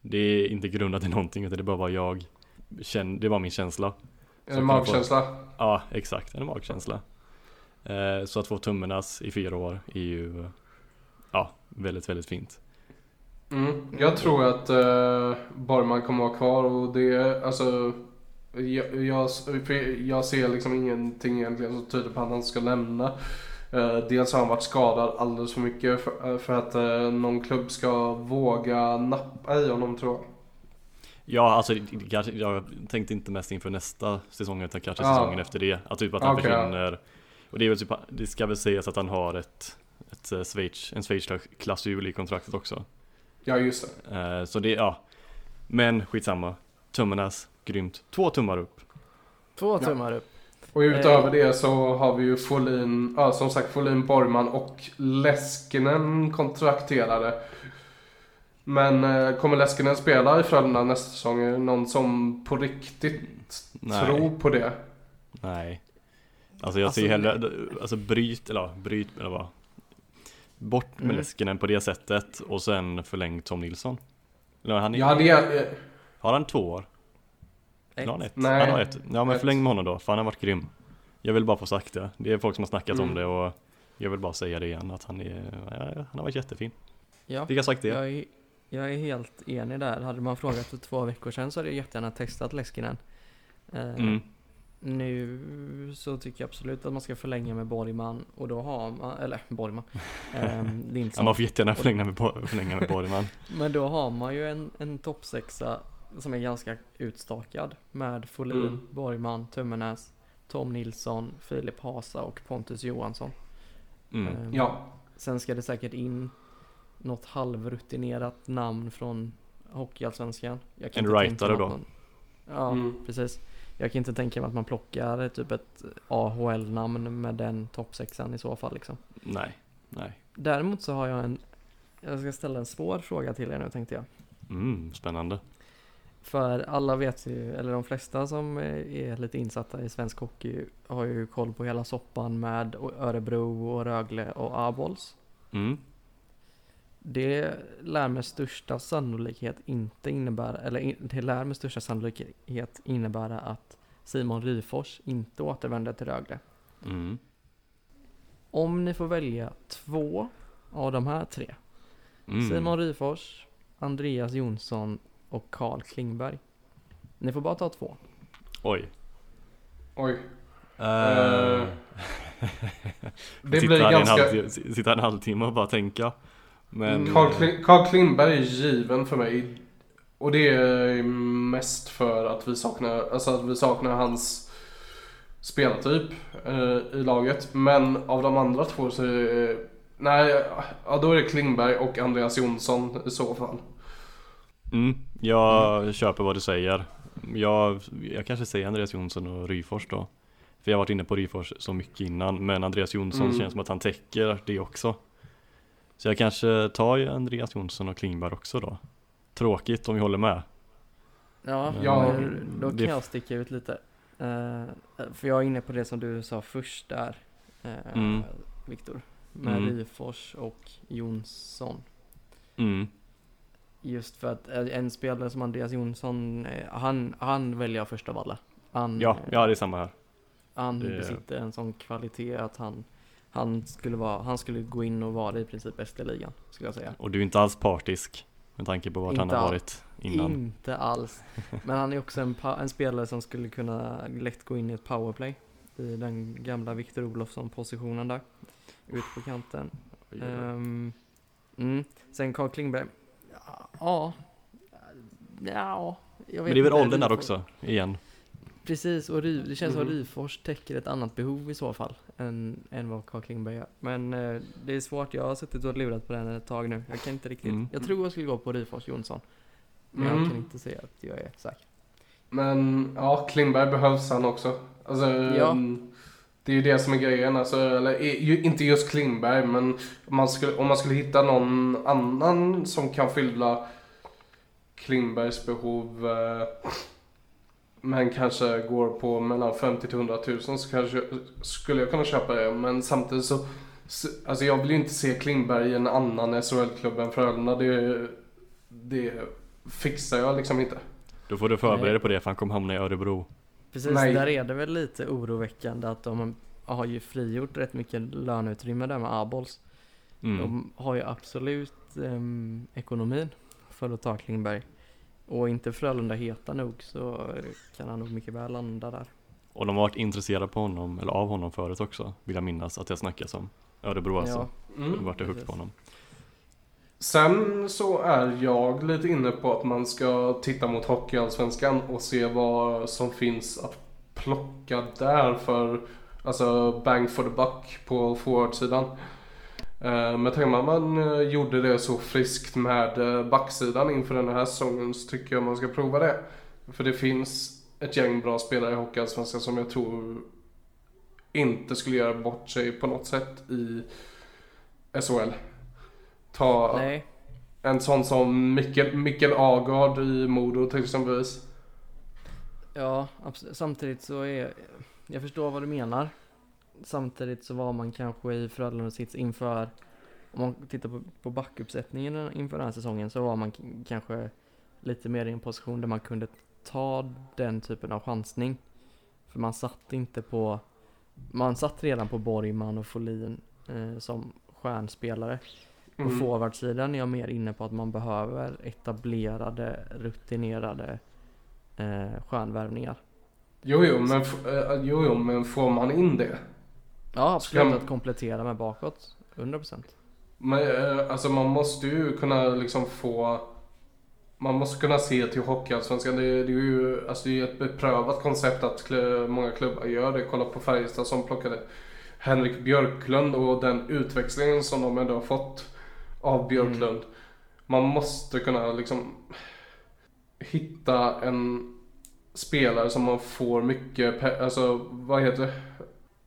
Det är inte grundat i någonting utan det är bara vad jag känner, det bara min känsla En magkänsla. Ja, exakt. En magkänsla. Eh, så att få tummarnas i fyra år är ju ja, väldigt, väldigt fint. Mm. Jag tror att uh, Borgman kommer vara kvar och det, alltså jag, jag, jag ser liksom ingenting egentligen som tyder på att han ska lämna. Eh, dels har han varit skadad alldeles för mycket för, eh, för att eh, någon klubb ska våga nappa i honom tror jag. Ja, alltså kanske, jag tänkte inte mest inför nästa säsong utan kanske Ja. säsongen efter det. Att typ att han ja. försvinner. Och det är väl typ, det ska väl sägas att han har ett, ett eh, Schweiz, en Schweiz-klausul i kontraktet också. Ja just det. Eh, så det, ja. Men skitsamma. Tummarnas, grymt. Två tummar upp. Två Ja. tummar upp. Och utöver det så har vi ju Folin, ja som sagt Folin, Borgman och Leskinen kontrakterade. Men eh, kommer Leskinen spela i Frölunda nästa säsong? Är det någon som på riktigt Nej. tror på det? Nej. Alltså jag Alltså, ser hellre, alltså bryt, eller bryt, eller vad? Bort med Mm. Leskinen på det sättet och sen förläng Tom Nilsson. Eller han är, Ja, det är, Har han två år? Har han ett? Nej. Han har ett. Ja men Ett. förläng med honom då, för han har varit grym. Jag vill bara få sagt det. Det är folk som har snackat Mm. om det och jag vill bara säga det igen att han är, ja, han har varit jättefin. Ja, Fick jag sagt det? jag är, jag är helt enig där. Hade man frågat för två veckor sedan så hade jag jättegärna testat Leskinen. Eh, Mm. Nu så tycker jag absolut att man ska förlänga med Borgman och då har man, eller Borgman, *laughs* ehm, Ja, man får jättegärna förlänga med, förlänga med Borgman. Men då har man ju en, en toppsexa som är ganska utstakad med Folin, Mm. Borgman, Tummenäs, Tom Nilsson, Filip Hasa och Pontus Johansson. Mm. Ehm, ja. Sen ska det säkert in något halvrutinerat namn från Hockeyallsvenskan. En rightare då? ja, Mm. precis. Jag kan inte tänka mig att man plockar typ ett AHL-namn med den toppsexan i så fall liksom. Nej, nej. Däremot så har jag en, jag ska ställa en svår fråga till er nu tänkte jag. Mm, spännande. För alla vet ju, eller de flesta som är lite insatta i svensk hockey har ju koll på hela soppan med Örebro och Rögle och Abols. Mm. Det lär med största sannolikhet inte innebära, eller det lär med största sannolikhet innebära att Simon Ryfors inte återvänder till Rögle. Mm. Om ni får välja två av de här tre, Mm. Simon Ryfors, Andreas Jonsson och Karl Klingberg. Ni får bara ta två. Oj. Oj. Uh, *laughs* Det sitta blir ganska... sitta en halvtimme och bara tänka. Men... Mm. Carl, Kling, Carl Klingberg är given för mig. Och det är mest för att vi saknar, alltså att vi saknar hans spelartyp eh, i laget. Men av de andra två så är det, Nej, ja då är det Klingberg och Andreas Jonsson i så fall. Mm, jag köper vad du säger. Jag, jag kanske säger Andreas Jonsson och Ryfors då. För jag har varit inne på Ryfors så mycket innan, men Andreas Jonsson Mm. känns som att han täcker det också. Så jag kanske tar ju Andreas Jonsson och Klingberg också då. Tråkigt om vi håller med. Ja, Ja, men då kan det- jag sticka ut lite. Eh, för jag är inne på det som du sa först där, uh, Mm. Viktor. Med Mm. Ryfors och Jonsson. Mm. Just för att eh, en spelare som Andreas Jonsson, eh, han, han väljer jag först av alla. Han, Ja, eh, ja det är samma här. han det- besitter en sån kvalitet att han, han, skulle vara, han skulle gå in och vara i princip bäst i ligan, skulle jag säga. Och du är inte alls partisk med tanke på vart han Inte har alls. varit innan. Inte alls. Men han är också en, en spelare som skulle kunna lätt gå in i ett powerplay. I den gamla Viktor Olofsson-positionen där. Ut på kanten. Ehm, mm. Sen Carl Klingberg. Ja. Ja. ja jag vet Men det är väl åldern där också, igen. Precis, och Ry, det känns som Mhm. Ryfors täcker ett annat behov i så fall. Än, än vad Carl Klingberg gör. Men eh, det är svårt, jag har suttit och lurat på den ett tag nu. Jag kan inte riktigt. Mm. Jag tror jag skulle gå på Ryfors Jonsson. Men Mm. jag kan inte säga att jag är säker. Men ja, Klingberg behövs han också. Alltså, Ja. mm, Det är ju det som är grejen. Alltså, eller, inte just Klingberg, men om man, skulle, om man skulle hitta någon annan som kan fylla Klingbergs behov eh, men kanske går på mellan 50 till 100 000 så kanske skulle jag kunna köpa det. Men samtidigt så, så- alltså jag vill ju inte se Klingberg i en annan SHL-klubb än Frölunda. Det, det fixar jag liksom inte. Då får du förbereda dig på det för han kommer hamna i Örebro. Precis, Nej. där är det väl lite oroväckande att de har ju frigjort rätt mycket löneutrymme där med Abols. Mm. De har ju absolut em, ekonomin för att ta Klingberg. Och inte Frölunda heta nog så kan han nog mycket väl landa där. Och de har varit intresserade på honom, eller av honom förut också, vill jag minnas att jag snackas om. Örebro alltså. De Mm. vart det högt på honom. Sen så är jag lite inne på att man ska titta mot Hockeyallsvenskan och se vad som finns att plocka där för alltså bang for the buck på forwardsidan. Eh, Men tänker man man eh, gjorde det så friskt med eh, backsidan inför den här säsongen så tycker jag man ska prova det. För det finns ett gäng bra spelare i Hockeyallsvenskan som jag tror inte skulle göra bort sig på något sätt i SHL. Ta Nej, en sån som Mikkel, Mikkel Agard i Modo till exempelvis. ja abs- samtidigt så är jag förstår vad du menar. Samtidigt så var man kanske i Frölunda sits inför om man tittar på, på backuppsättningen inför den här säsongen så var man k- kanske lite mer i en position där man kunde ta den typen av chansning. För man satt inte på, man satt redan på Borgman och Folin eh, som stjärnspelare. På Mm. forwardsidan är jag mer inne på att man behöver etablerade, rutinerade eh, stjärnvärvningar. Jo, jo, men, f- eh, jo, jo, men får man in det? Ja, absolut man- att komplettera med bakåt. 100%. Men, eh, alltså man måste ju kunna liksom få man måste kunna se till Hockeyallsvenskan. Det, det är ju alltså det är ett beprövat koncept att kl- många klubbar gör det. Kolla på Färjestad som plockade Henrik Björklund och den utväxlingen som de ändå har fått av Björklund. Man måste kunna liksom hitta en spelare som man får mycket, alltså vad heter det?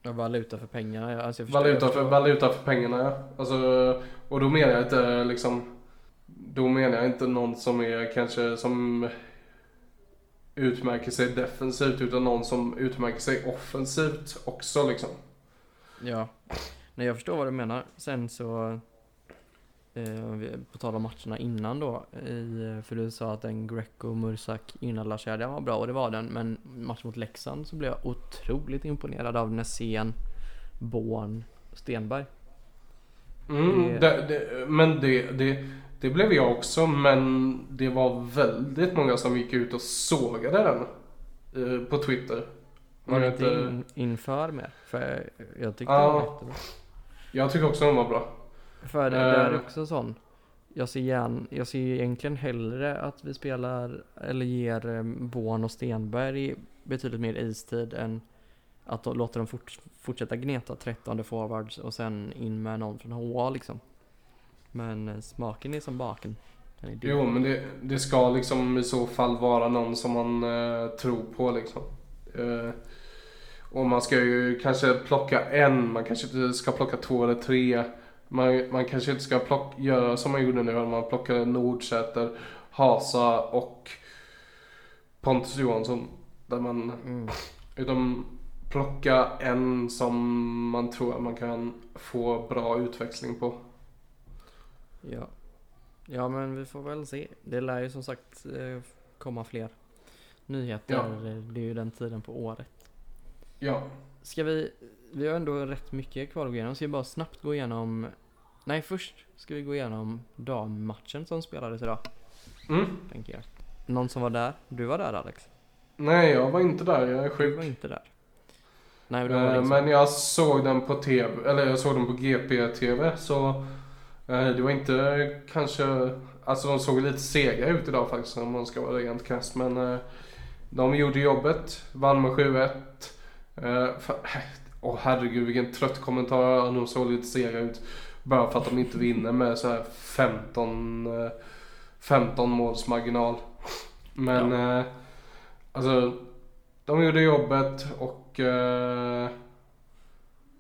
Ja, valuta för pengarna. Alltså Valuta för, valuta för pengarna ja. Alltså, och då menar jag inte liksom Då menar jag inte någon som är kanske som Utmärker sig defensivt utan någon som utmärker sig offensivt också liksom. Ja. Nej, jag förstår vad du menar. Sen så, på tal om matcherna innan då, i, för du sa att den Greco Mursak inällarkedjan var bra och det var den, men matchen mot Leksand så blev jag otroligt imponerad av Nässén, Born, Stenberg. Mm, Det- det, men det, det, det blev jag också men det var väldigt många som gick ut och sågade den. eh, På Twitter. Var det inte eh, in, inför mer? För jag tyckte Ja. det var jättebra. Jag tycker också den var bra. För det där är Eh. också sån. Jag ser, gärna, jag ser egentligen hellre att vi spelar eller ger eh, Born och Stenberg betydligt mer istid än att låta dem fort, fortsätta gneta 13 forwards och sen in med någon från HA liksom. Men eh, smaken är som baken. Är. Jo, men det, det ska liksom i så fall vara någon som man eh, tror på liksom. Eh, och man ska ju kanske plocka en, man kanske inte ska plocka två eller tre. Man, man kanske inte ska plocka, göra som man gjorde nu, när man plockade Nordsäter, Hasa och Pontus Johansson. Där man, Mm. utan plocka en som man tror att man kan få bra utväxling på. Ja. ja, men vi får väl se. Det lär ju som sagt eh, komma fler nyheter. Ja. Det är ju den tiden på året. Ja, Ska vi, vi har ändå rätt mycket kvar att gå igenom. Ska vi bara snabbt gå igenom, nej först ska vi gå igenom dammatchen som spelades idag. mm. Tänker jag. Någon som var där? Du var där Alex? Nej, jag var inte där, jag är Du sjuk. var inte där. Nej, var Eh, liksom. Men jag såg den på TV, eller jag såg den på GP-TV så eh, det var inte kanske, alltså de såg lite sega ut idag faktiskt om man ska vara rent krasst men eh, de gjorde jobbet, vann med 7-1. Eh, fa- *laughs* Åh herregud vilken trött kommentar, de såg lite sega ut. Bara för att de inte vinner med så här 15, eh, 15 måls marginal. Men eh, alltså de gjorde jobbet och eh,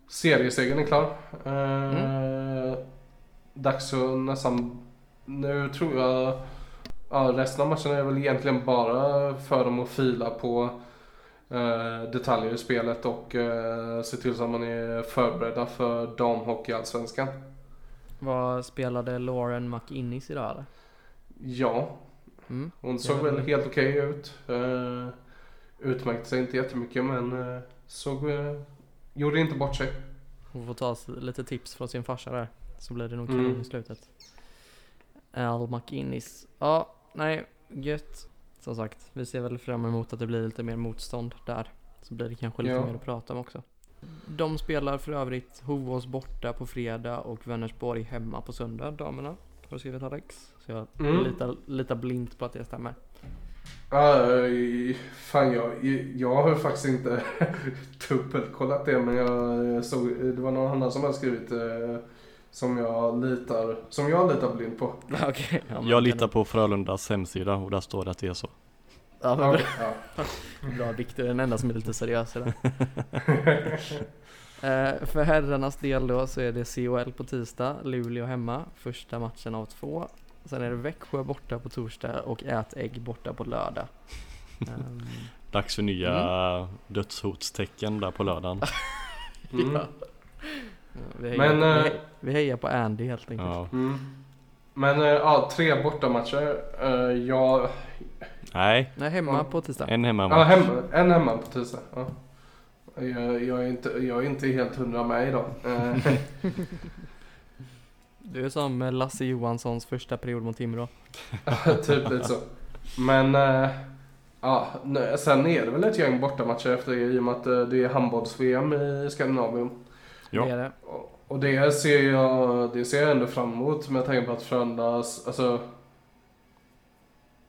seriesegern är klar. Eh, Dags att nästan, nu tror jag, ja, resten av matchen är väl egentligen bara för dem att fila på eh, detaljer i spelet och eh, se till så att man är förberedda för damhockeyallsvenskan. Vad spelade Lauren McInnes idag eller? Ja, Mm. hon såg väl helt okej ut. Eh, utmärkte sig inte jättemycket men eh, såg, eh, gjorde inte bort sig. Hon får ta lite tips från sin farsa där. Så blir det nog Mm. kanon i slutet. Al McInnes. Ja, nej, gött. Som sagt, vi ser väl fram emot att det blir lite mer motstånd där. Så blir det kanske lite Ja. mer att prata om också. De spelar för övrigt Hovås borta på fredag och Vänersborg hemma på söndag, damerna. Har du skrivit Alex? Så jag Mm. litar, litar blint på att det stämmer. Uh, fan jag, jag har faktiskt inte *laughs* dubbelkollat det men jag såg, det var någon annan som hade skrivit eh, som jag litar, som jag litar blind på. *laughs* Okej. ja, Jag litar på Frölundas hemsida och där står det att det är så. Ja, men Ja, ja. Bra Viktor, den enda som är lite seriös i. *laughs* Eh, för herrarnas del då så är det COL på tisdag, Luleå hemma, första matchen av två. Sen är det Växjö borta på torsdag och Ätägg borta på lördag. Ehm, Dags för nya dödshotstecken där på lördagen. *laughs* Mm. ja. vi, hejar, Men, vi, eh, he- vi hejar på Andy helt enkelt. Ja. Mm. Men eh, ja, tre bortamatcher. Uh, jag, Nej, Nej, hemma Ja. på tisdag. en hemma ja, hemma, en hemma på tisdag. Ja. Jag, jag, är inte, jag är inte helt hundra med idag. Eh, Du är som Lasse Johanssons första period mot Timrå. *laughs* typ lite så. Men eh, ja, sen är det väl ett gäng bortamatcher efter det i och med att eh, det är handbolls-VM i Skandinavien. Ja. Det är det. Och- det ser jag, det ser jag ändå fram emot med tanke på att Frölundas, alltså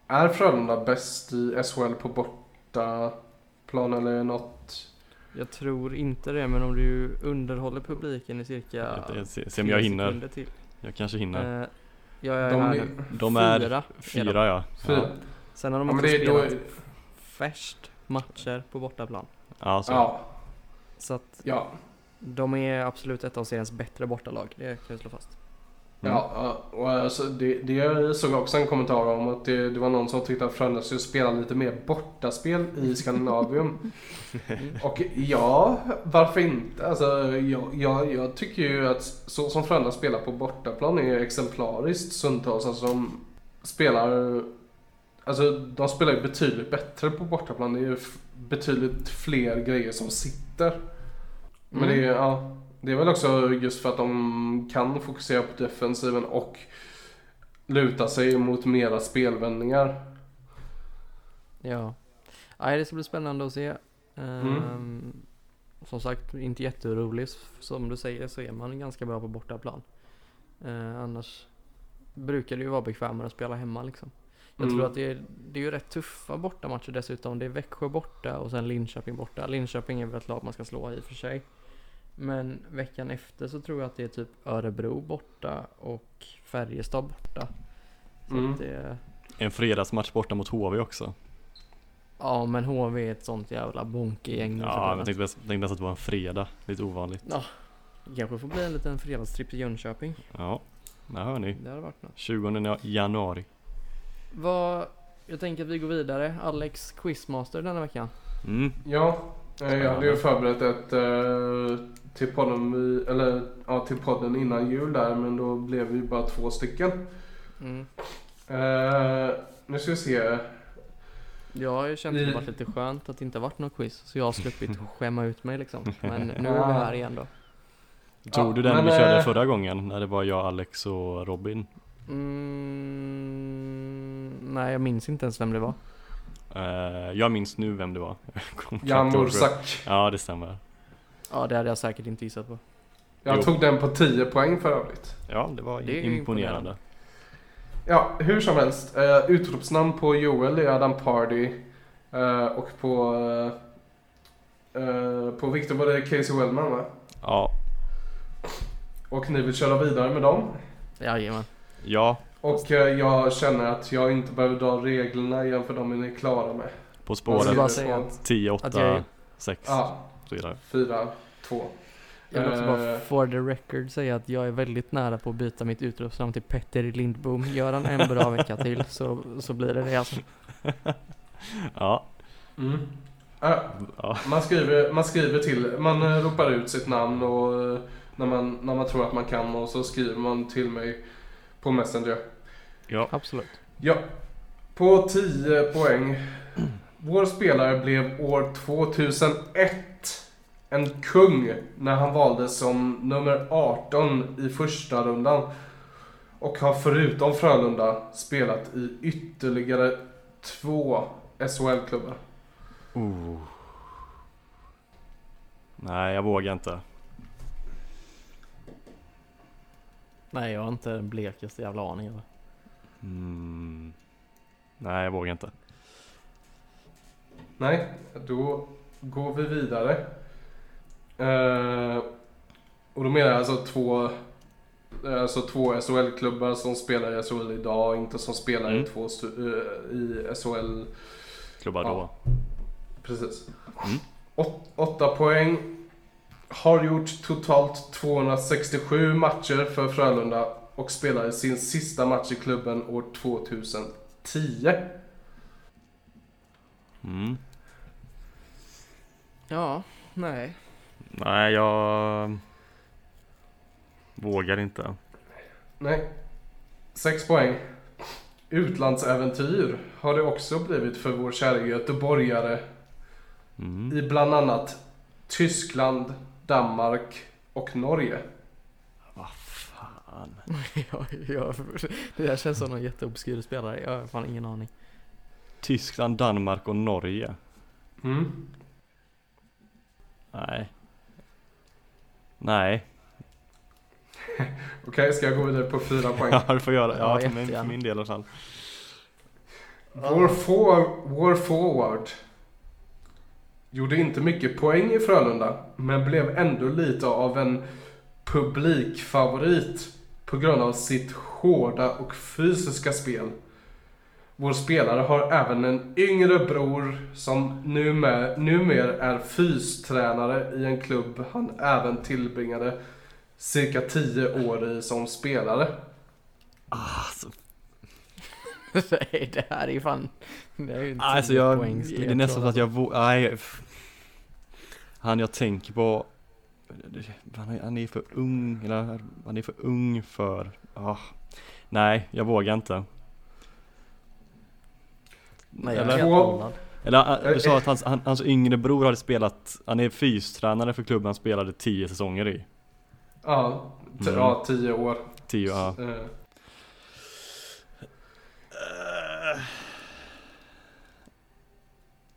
Är Frölunda bäst i SHL på bortaplan eller något? Jag tror inte det, men om du underhåller publiken i cirka Det- se, se om jag hinner. till. Jag kanske hinner. Eh, jag är De här nu. De är fyra. fyra ja. Fyra. Ja, Sen har de Ja, också det, är då, spelat färst matcher på bortaplan. ja, så. ja, Så att ja, de är absolut ett av seriens bättre bortalag. Det kan jag slå fast. Mm. ja. Och alltså, det, det såg jag också en kommentar om att det, det var någon som tyckte att Frölunda skulle spela lite mer bortaspel i *laughs* Skandinavium. Och ja, varför inte? Alltså, jag, jag, jag tycker ju att så som Frölunda spelar på bortaplan är exemplariskt stundtals. Alltså de spelar, alltså de spelar ju betydligt bättre på bortaplan. Det är ju betydligt fler grejer som sitter. Men det är, ja, det är väl också just för att de kan fokusera på defensiven och luta sig mot mera spelvändningar. Ja. Nej, det ska bli spännande att se. Ehm, Mm. Som sagt, inte jätteorolig. Som du säger så är man ganska bra på bortaplan. Eh, annars brukar det ju vara bekvämare att spela hemma liksom. Jag Mm. tror att det är, det är ju rätt tuffa bortamatcher dessutom. Det är Växjö borta och sen Linköping borta. Linköping är väl ett lag man ska slå i och för sig. Men veckan efter så tror jag att det är typ Örebro borta och Färjestad borta. Så Mm. att det, En fredagsmatch borta mot HV också. ja men HV är ett sånt jävla bonkegäng. Ja, men jag tänkte, jag tänkte nästan att det var en fredag. Lite ovanligt. Det kanske får bli en liten fredagstripp till Jönköping. Ja, där hör ni. Det hade varit något. 20 januari. Vad, jag tänker att vi går vidare. Alex Quizmaster denna veckan. Mm. Ja, jag hade ju förberett ett eh, till podden, eller, ja, till podden innan jul där men då blev vi bara två stycken. Mm. Eh, nu ska vi se. Jag har ju känt att det varit lite skönt att det inte varit något quiz. Så jag har sluppit *laughs* skämma ut mig liksom. Men nu är vi här igen då. Tog Ja, du den men, vi körde eh, förra gången? När det var jag, Alex och Robin? Mm, nej, jag minns inte ens vem det var. Eh, jag minns nu vem det var. *laughs* Jan. Mursak. Ja, det stämmer. Ja, det hade jag säkert inte gissat på. Jag Jo. tog den på 10 poäng för övrigt. Ja, det var Det ju imponerande. Ja, hur som helst. Uh, utropsnamn på Joel är Adam Pardy. eh, och på... eh, på Victor var det Casey Wellman va? Ja, Och ni vill köra vidare med dem. Jajamän. ja, Och eh, jag känner att jag inte behöver dra reglerna igen för de är ni klara med. på spåret bara säga att 10, att 8, jag- 6 Ja, så vidare. fyra, två. jag vill också bara Eh. for the record säga att jag är väldigt nära på att byta mitt utropsnamn till Petter Lindbom. Gör han en bra vecka till så, så blir det det alltså. *laughs* Ja, Mm. Ja, man, skriver, man skriver till, man eh, ropar ut sitt namn och när man, när man tror att man kan och så skriver man till mig på Messenger. Ja. Absolut. Ja, på 10 poäng. Vår spelare blev år 2001 en kung när han valdes som nummer 18 i första rundan. Och har förutom Frölunda spelat i ytterligare två SHL-klubbar. Oh. Nej, jag vågar inte. Nej, jag har inte den blekaste jävla aning. Eller? Mm. Nej, jag vågar inte. Nej, då går vi vidare. Eh, och då menar jag alltså två, eh, alltså två SHL-klubbar som spelar i SHL idag, inte som spelar i Mm. två stu- eh, i SHL. Klubbar Ja. då. Precis. Mm. Åt, åtta poäng. Har gjort totalt 267 matcher för Frölunda och spelade sin sista match i klubben år 2010. Mm. Ja, nej. Nej, jag vågar inte. Nej. Sex poäng. Utlandsäventyr har det också blivit för vår kära göteborgare Mm. i bland annat Tyskland, Danmark och Norge. Fan. *laughs* jag, jag, det där känns som någon jätteobskyr spelare. Jag har fan ingen aning. Tyskland, Danmark och Norge. Mm. Nej. Nej. *laughs* Okej, ska jag gå vidare på fyra *laughs* poäng? Ja, du får göra. Ja, Ja, för min, min del i alla fall. Vår, for, vår forward gjorde inte mycket poäng i Frölunda, men blev ändå lite av en publikfavorit på grund av sitt hårda och fysiska spel. Vår spelare har även en yngre bror som numer, numera är fystränare i en klubb han även tillbringade cirka 10 år i som spelare. Alltså, *laughs* Nej, det här är ju fan... Det är ju en alltså 10 jag, det är nästan så att jag nej. Han jag tänker på, han är, han är för ung, eller han är för ung för, ah. Nej, jag vågar inte. Nej, jag Eller? nollad. Eller äh, du sa att hans, han, hans yngre bror hade spelat, han är fystränare för klubben han spelade 10 säsonger i. Ja, t- Mm. ja 10 år. 10, ja. Eh,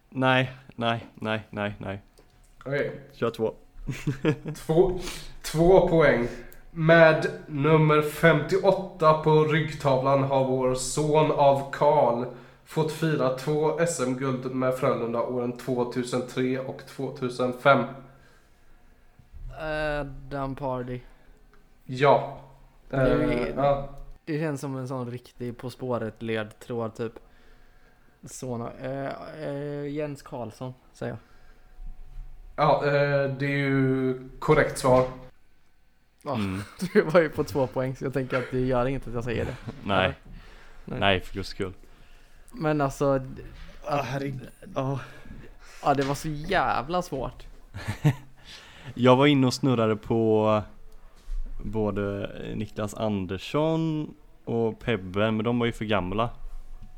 Nej, nej, nej, nej, nej. Okej. Kör två. *laughs* Två, två poäng. Med nummer 58 på ryggtavlan har vår son av Karl fått fira två SM-guld med Frölunda åren 2003 och 2005. Adam Pardy. Ja. Det är- Eh. Det känns som en sån riktig På spåret ledtråd typ. Såna, eh, eh, Jens Karlsson säger jag. Ja, eh, det är ju korrekt svar. Ja, Mm. *laughs* Du var ju på två poäng så jag tänker att det gör inget att jag säger det. *laughs* Nej, Nej. nej för guds skull. Men alltså. Ah, herregud. Ja. Ja, det var så jävla svårt. *laughs* Jag var inne och snurrade på både Niklas Andersson och Pebben, men de var ju för gamla.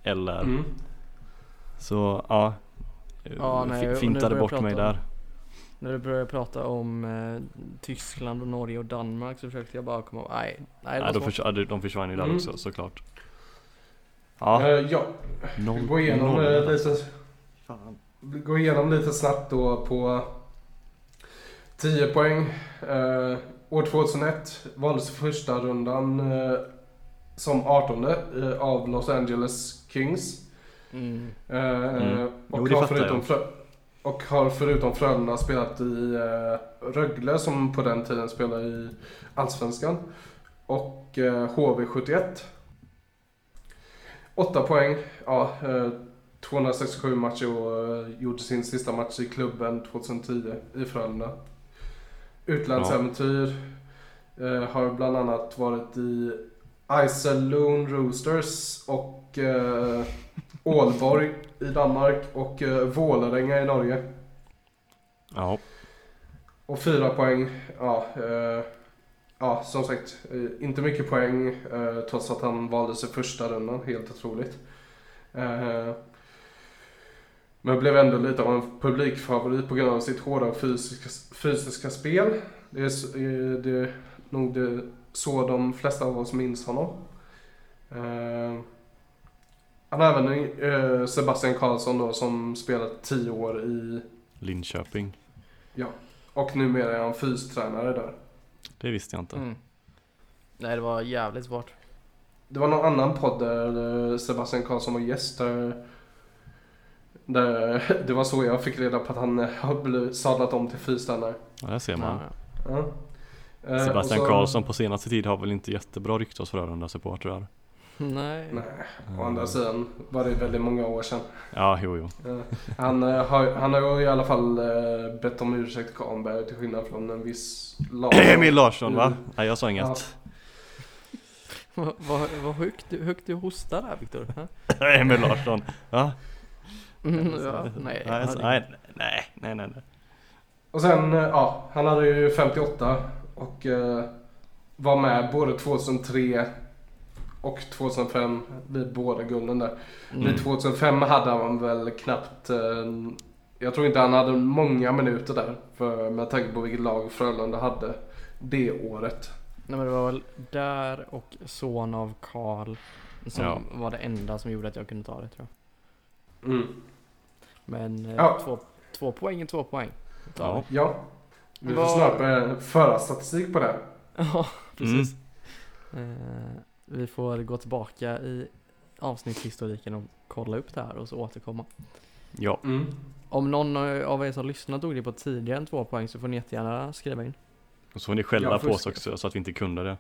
Eller, Mm. så ja. Nej, och nu Fintade bort mig om- där. När du började prata om eh, Tyskland och Norge och Danmark så försökte jag bara komma Nej, nej Nej, var de, svårt. förs- ja, de- de försvann ju där Mm. också såklart. Ja, Eh, ja, vi noll, går igenom noll. eh, lite, Fan. går igenom lite snabbt då på 10 poäng. Eh, år 2001 valdes första rundan eh, som 18 eh, av Los Angeles Kings. Mm. Mm. och, Jo, det fattar jag. Och har förutom Frölunda spelat i eh, Rögle som på den tiden spelade i Allsvenskan. Och eh, HV71. 8 poäng. Ja, eh, 267 matcher och eh, gjorde sin sista match i klubben 2010 i Frölunda. Utlandsäventyr. Eh, har bland annat varit i Iserlohn Roosters och eh, Ålborg i Danmark och eh, Vålerenga i Norge. Ja, Och fyra poäng, ja, eh, ja som sagt, eh, inte mycket poäng eh, trots att han valdes i första rundan, helt otroligt. Eh, men blev ändå lite av en publikfavorit på grund av sitt hårda fysiska, fysiska spel. Det är, eh, det är nog det, så de flesta av oss minns honom. Eh, han har även eh, Sebastian Karlsson då som spelat tio år i, Linköping. och numera är han fystränare där. Det visste jag inte. Mm. Nej, det var jävligt svårt. Det var någon annan podd där eh, Sebastian Karlsson var gäst. Där, där *laughs* det var så jag fick reda på att han eh, har blivit sadlat om till fystränare. Ja, där ser man. Ja, Ja. Eh, Sebastian så- Karlsson på senaste tid har väl inte jättebra rykte hos Frölunda-supportrar? Nej. Nej, å andra sidan var det väldigt många år sedan. Ja, jo, jo. Eh, Han, eh, har, han har ju i alla fall eh, bett om ursäkt Kahnberg till skillnad från en viss lag. *clears throat* Emil Larsson va? Mm. Nej, jag sa inget. Vad högt, du- högt du hostar där Viktor. *laughs* Emil Larsson. Va? Mm, ja, nej, nej, nej, nej, nej, nej. Och sen, eh, ja, han hade ju 58 och eh, var med både 2003 och 2005 vid båda gulden där. Mm. Vid 2005 hade han väl knappt, eh, jag tror inte han hade många minuter där för, med tanke på vilket lag Frölunda hade det året. Nej men det var väl där och son av Karl som Ja. var det enda som gjorde att jag kunde ta det tror jag. Mm. Men eh, Ja. två, två poäng är två poäng. Ja. Ja, vi får snart föra statistik på det. *laughs* Ja, precis. Mm. Eh, vi får gå tillbaka i avsnittshistoriken och kolla upp det här och så återkomma. Ja, Mm. Om någon av er som lyssnar tog det på tidigare än två poäng så får ni jättegärna skriva in. och så får ni skälla Ja, på oss också så att vi inte kunde det.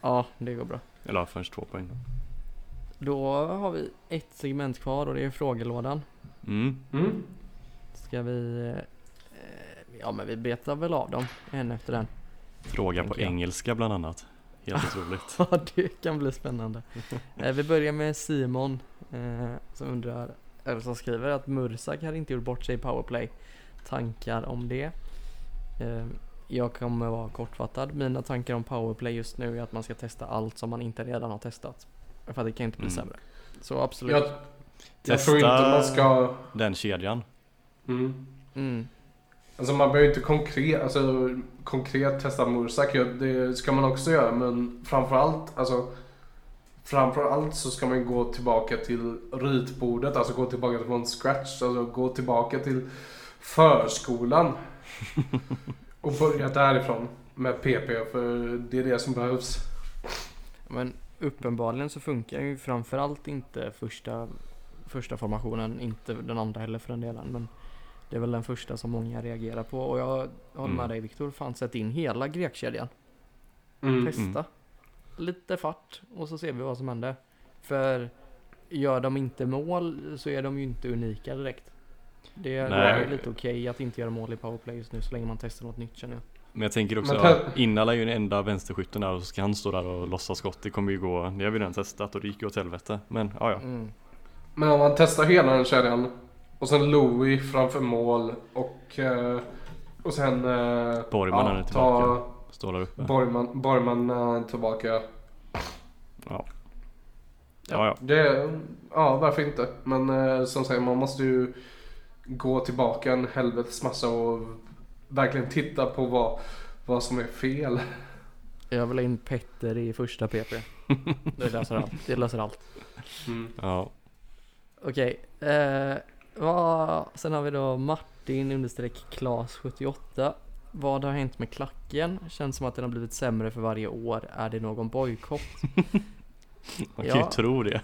Ja, det går bra. Eller förrän två poäng. Då har vi ett segment kvar och det är frågelådan. Mm. Mm. Ska vi... Ja men vi betar väl av dem en efter en. Fråga på jag. engelska bland annat. Helt otroligt. *laughs* Ja det kan bli spännande. *laughs* Eh, Vi börjar med Simon eh, som undrar, eller som skriver att Mursak har inte gjort bort sig i powerplay. Tankar om det? Eh, Jag kommer vara kortfattad. Mina tankar om powerplay just nu är att man ska testa allt som man inte redan har testat. För att det kan inte bli Mm. sämre. Så absolut. Jag, jag tror inte Testa- man ska... Den kedjan. Mm. Mm. Alltså man behöver inte konkret, alltså, konkret testa Mursak. Det ska man också göra men framförallt, alltså Framförallt så ska man gå tillbaka till ritbordet, alltså gå tillbaka från scratch, alltså gå tillbaka till förskolan. *laughs* och börja därifrån med PP, för det är det som behövs. Men uppenbarligen så funkar ju framförallt inte första, första formationen, inte den andra heller för den delen. Men det är väl den första som många reagerar på. Och jag håller med Mm. dig Viktor, fan sätt in hela grekkedjan. Mm. Testa. lite fart och så ser vi vad som händer. För gör de inte mål så är de ju inte unika direkt. Det är, det Nej. är lite okej att inte göra mål i powerplay just nu så länge man testar något nytt känner jag. Men jag tänker också, Innala är ju den enda vänsterskytten där och så ska han stå där och lossa skott. Det kommer ju gå, det har vi redan testat och det gick ju åt helvete. Men ja, ja. Mm. Men om man testar hela den kedjan och sen Louis framför mål och, eh, och sen eh, Borgman ja, är tillbaka. ta där uppe. Borgman, Borgman är tillbaka. Ja. Ja, ja. Det, ja, varför inte? Men eh, som sagt, man måste ju gå tillbaka en helvetes massa och verkligen titta på vad, vad som är fel. Jag vill ha in Petter i första PP. *laughs* Det löser allt. Det löser allt. Mm. ja. Okej. Eh, vad, sen har vi då Martin understreck Klas 78. Vad har hänt med klacken? Känns som att den har blivit sämre för varje år. Är det någon bojkott? *laughs* Man kan Ja. ju tro det.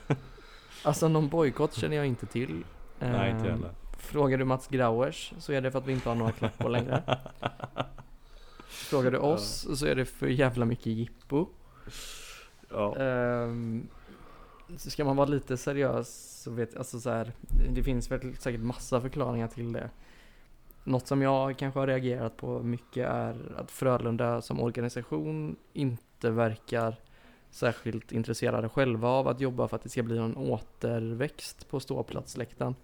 Alltså någon bojkott känner jag inte till. Nej, inte Eh, heller. Frågar du Mats Grauers så är det för att vi inte har några klackor längre. *laughs* Frågar du oss så är det för jävla mycket jippo. Ja. Ehm, så ska man vara lite seriös så vet alltså så här, det finns väl säkert massa förklaringar till det. Något som jag kanske har reagerat på mycket är att Frölunda som organisation inte verkar särskilt intresserade själva av att jobba för att det ska bli någon återväxt på ståplatsläktaren.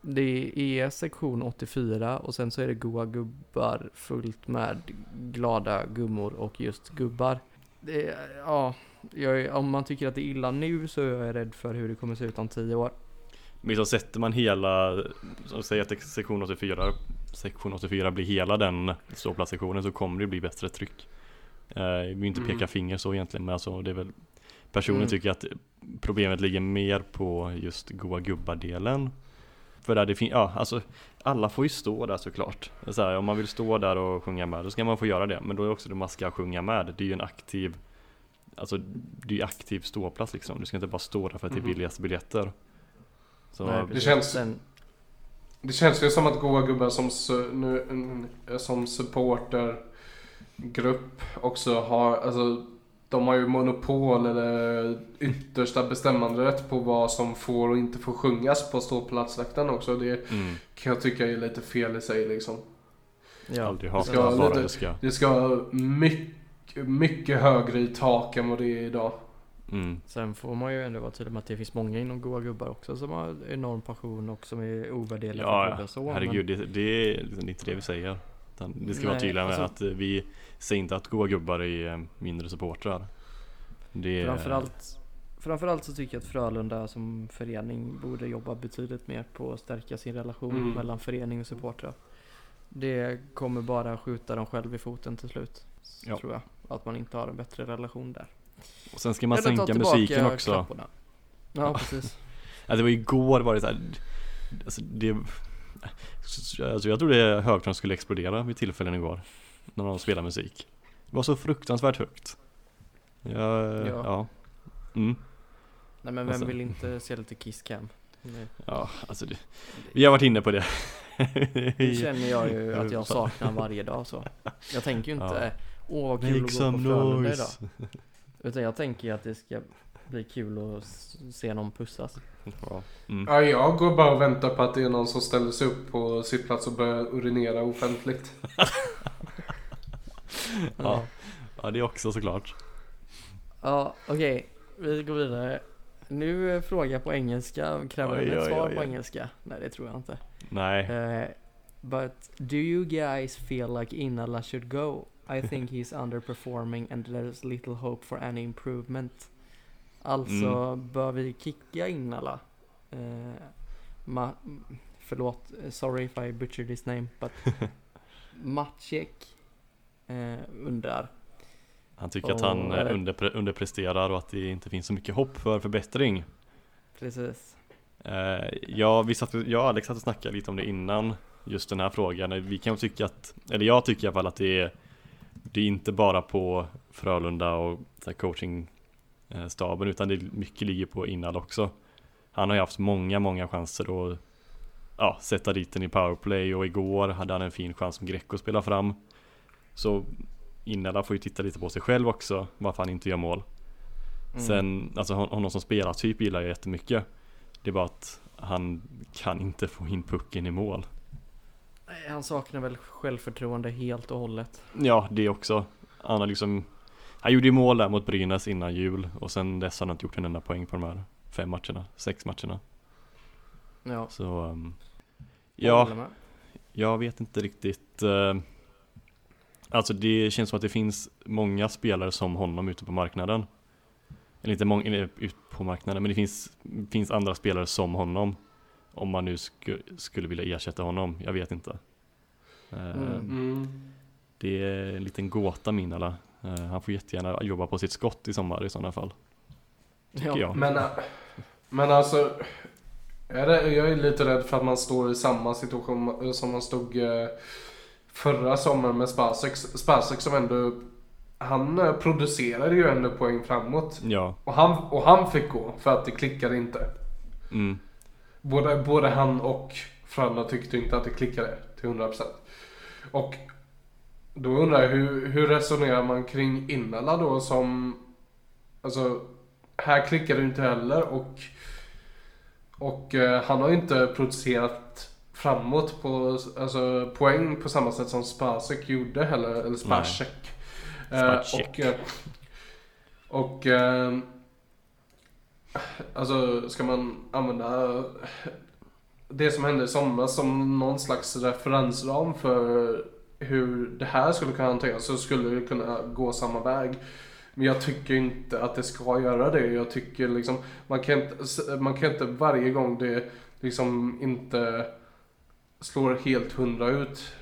Det är sektion 84 och sen så är det goa gubbar fullt med glada gummor och just gubbar. Det, ja, jag, om man tycker att det är illa nu så är jag rädd för hur det kommer se ut om tio år. Men så sätter man hela, säger att sektion 84, sektion 84 blir hela den ståplatssektionen så kommer det bli bättre tryck. Eh, vi vill inte peka Mm. finger så egentligen men alltså det är väl Personligen Mm. tycker jag att problemet ligger mer på just goa gubbar-delen. För där det finns, ja alltså alla får ju stå där såklart. Det Så här, om man vill stå där och sjunga med då ska man få göra det. Men då är också det man ska sjunga med. Det är ju en aktiv Alltså det är aktiv ståplats liksom. Du ska inte bara stå där för att det är Mhm. billigast biljetter. Så Nej, det känns- Det känns ju som att goa gubbar som, nu, som supportergrupp också har, alltså de har ju monopol eller yttersta bestämmanderätt på vad som får och inte får sjungas på ståplatsläktaren också. Det mm, kan jag tycka är lite fel i sig liksom. ja, aldrig ska hatat bara lite- det ska. Det ska vara mycket, mycket högre i tak än vad det är idag. Mm. sen får man ju ändå vara tydlig med att det finns många inom goa gubbar också som har enorm passion och som är ovärderliga för Ja, så. men- herregud det, det är liksom inte det vi säger. Det ska vara Nej, tydliga med alltså- att vi säger inte att goa gubbar är eh, mindre supportrar. Det är, Framförallt, framförallt så tycker jag att Frölunda som förening borde jobba betydligt mer på att stärka sin relation Mm. mellan förening och supportrar. Det kommer bara skjuta dem själv i foten till slut. Ja. Tror jag. Att man inte har en bättre relation där. Och sen ska man Eller sänka musiken också. klapporna. Ja, precis. Ja, det var igår var det så här, alltså det, alltså jag tror det högtalaren skulle explodera vid tillfällen igår. När de spelade musik. Det var så fruktansvärt högt. Ja, Ja. ja. Mm. Nej men vem sen- vill inte se lite Kiss Cam? Nej. Ja, alltså det, vi har varit inne på det. Det känner jag ju att jag *laughs* saknar varje dag så. Jag tänker ju inte, åh vad kul Make att gå på Frölunda idag. *laughs* Utan jag tänker att det ska bli kul att se någon pussas. Ja. Mm. Ja, jag går bara och väntar på att det är någon som ställer sig upp på sittplats och börjar urinera offentligt. *laughs* Ja. ja, det är också såklart. Ja, okej. Vi går vidare. Nu är fråga på engelska. Kräver den ett svar oj, på engelska? Nej, det tror jag inte. Nej, Eh, but do you guys feel like Inala should go? I think he's underperforming and there's little hope for any improvement. Alltså, Mm. bör vi kicka Inala? Eh, ma- förlåt, eh, sorry if I butchered his name, but *laughs* Maciek eh, undrar. han tycker att Och- han eh, underpre- underpresterar och att det inte finns så mycket hopp för förbättring. Precis. Eh, ja, vi satt, jag och Alex satt och snackade lite om det innan Just den här frågan. Vi kan tycka att, eller jag tycker i alla fall att det är Det är inte bara på Frölunda och coachingstaben utan det är mycket ligger på Innal också. Han har ju haft många, många chanser att ja, sätta dit den i powerplay och igår hade han en fin chans som Greco att spela fram. Så Innala får ju titta lite på sig själv också varför han inte gör mål. Mm. Sen, alltså hon- honom som spelartyp gillar jag jättemycket. Det är bara att han kan inte få in pucken i mål. Nej, Han saknar väl självförtroende helt och hållet. Ja, det också. Han har liksom Han gjorde ju mål där mot Brynäs innan jul och sen dess har han inte gjort en enda poäng på de här fem matcherna, sex matcherna. Ja, Så um, ja, jag vet inte riktigt. eh, alltså det känns som att det finns många spelare som honom ute på marknaden. Eller inte många eller ut på marknaden, men det finns, finns andra spelare som honom. Om man nu sku, skulle vilja ersätta honom, jag vet inte. Eh, Mm. Mm. Det är en liten gåta min alla. Eh, han får jättegärna jobba på sitt skott i sommar i sådana fall. Tycker Ja. jag. Men, äh, men alltså, är det, jag är lite rädd för att man står i samma situation som man stod eh, förra sommaren med Spasek. Spasek som ändå, han eh, producerade ju ändå poäng framåt. Ja, Och han, och han fick gå för att det klickade inte. mm, Både, både han och Frölunda tyckte inte att det klickade till 100%. Och då undrar jag hur, hur resonerar man kring Innala då som, alltså här klickar det inte heller och, och eh, han har ju inte producerat framåt på alltså, poäng på samma sätt som Spasek gjorde heller, eller Spasek. Eh, Spacek. och, eh, och eh, Alltså ska man använda det som hände i somras som någon slags referensram för hur det här skulle kunna hanteras så skulle det kunna gå samma väg. Men jag tycker inte att det ska göra det. Jag tycker liksom, man kan inte, man kan inte varje gång det liksom inte slår helt hundra ut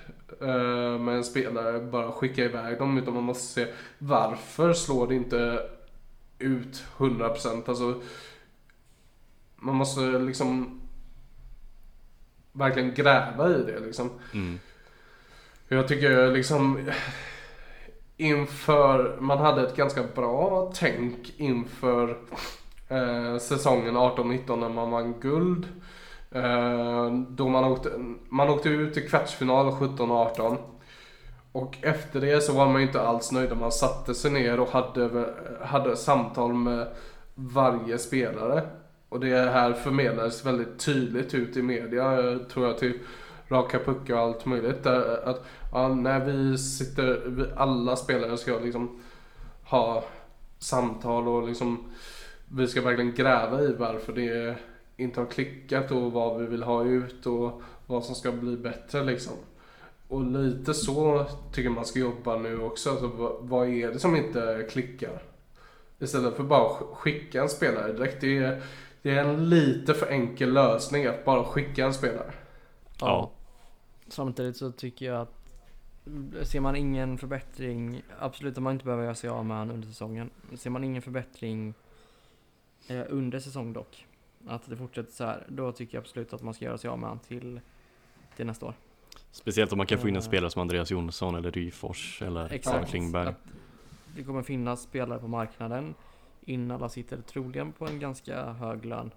eh, med en spelare bara skicka iväg dem utan man måste se varför slår det inte ut 100% alltså man måste liksom verkligen gräva i det liksom. mm, Jag tycker liksom inför, man hade ett ganska bra tänk inför eh, säsongen 18-19 när man vann guld. Eh, då man åkte, man åkte ut i kvartsfinal 17-18. Och efter det så var man ju inte alls nöjd. Man satte sig ner och hade, hade samtal med varje spelare. Och det här förmedlades väldigt tydligt ut i media, tror jag, till raka puckar och allt möjligt. Där, att ja, när vi sitter, vi, alla spelare ska liksom ha samtal och liksom vi ska verkligen gräva i varför det inte har klickat och vad vi vill ha ut och vad som ska bli bättre liksom. Och lite så tycker man ska jobba nu också. Alltså, vad, är det som inte klickar? Istället för bara sk- skicka en spelare direkt. Det är, det är en lite för enkel lösning att bara skicka en spelare. Ja. Samtidigt så tycker jag att ser man ingen förbättring, absolut att man inte behöver göra sig av med han under säsongen. Ser man ingen förbättring eh, under säsong dock, att det fortsätter så här, då tycker jag absolut att man ska göra sig av med han till, till nästa år. Speciellt om man kan få in en Eh. spelare som Andreas Jonsson eller Ryfors eller Exakt. Klingberg. Att det kommer finnas spelare på marknaden. Innala sitter troligen på en ganska hög lön.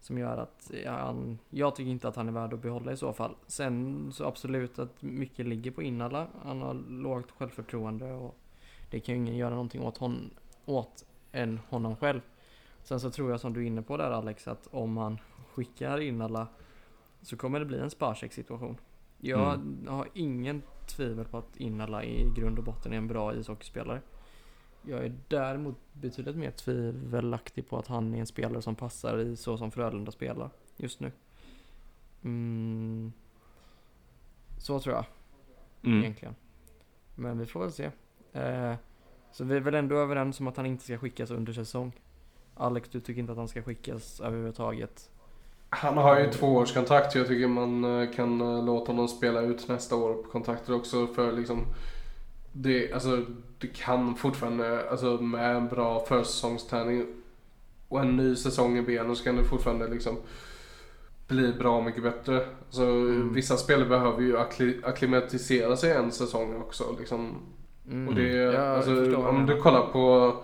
Som gör att han, jag tycker inte att han är värd att behålla i så fall. Sen så absolut att mycket ligger på Innala. Han har lågt självförtroende och det kan ju ingen göra någonting åt, hon, åt än honom själv. Sen så tror jag som du är inne på där Alex att om han skickar Innala så kommer det bli en Sparcheck situation. Jag har ingen tvivel på att Innala i grund och botten är en bra ishockeyspelare. Jag är däremot betydligt mer tvivelaktig på att han är en spelare som passar i så som Frölunda spelar just nu. Mm. Så tror jag Mm. egentligen. Men vi får väl se. Eh, så vi är väl ändå överens om att han inte ska skickas under säsong. Alex, du tycker inte att han ska skickas överhuvudtaget? Han har ju två års kontrakt. Jag tycker man eh, kan eh, låta honom spela ut nästa år på kontraktet också. För liksom det, alltså, det kan fortfarande, alltså med en bra försäsongsträning och en ny säsong i benen så kan det fortfarande liksom bli bra mycket bättre. Alltså, Mm. Vissa spelare behöver ju akkli- akklimatisera sig en säsong också. Liksom. Mm. Och det, Ja, alltså, om du kollar på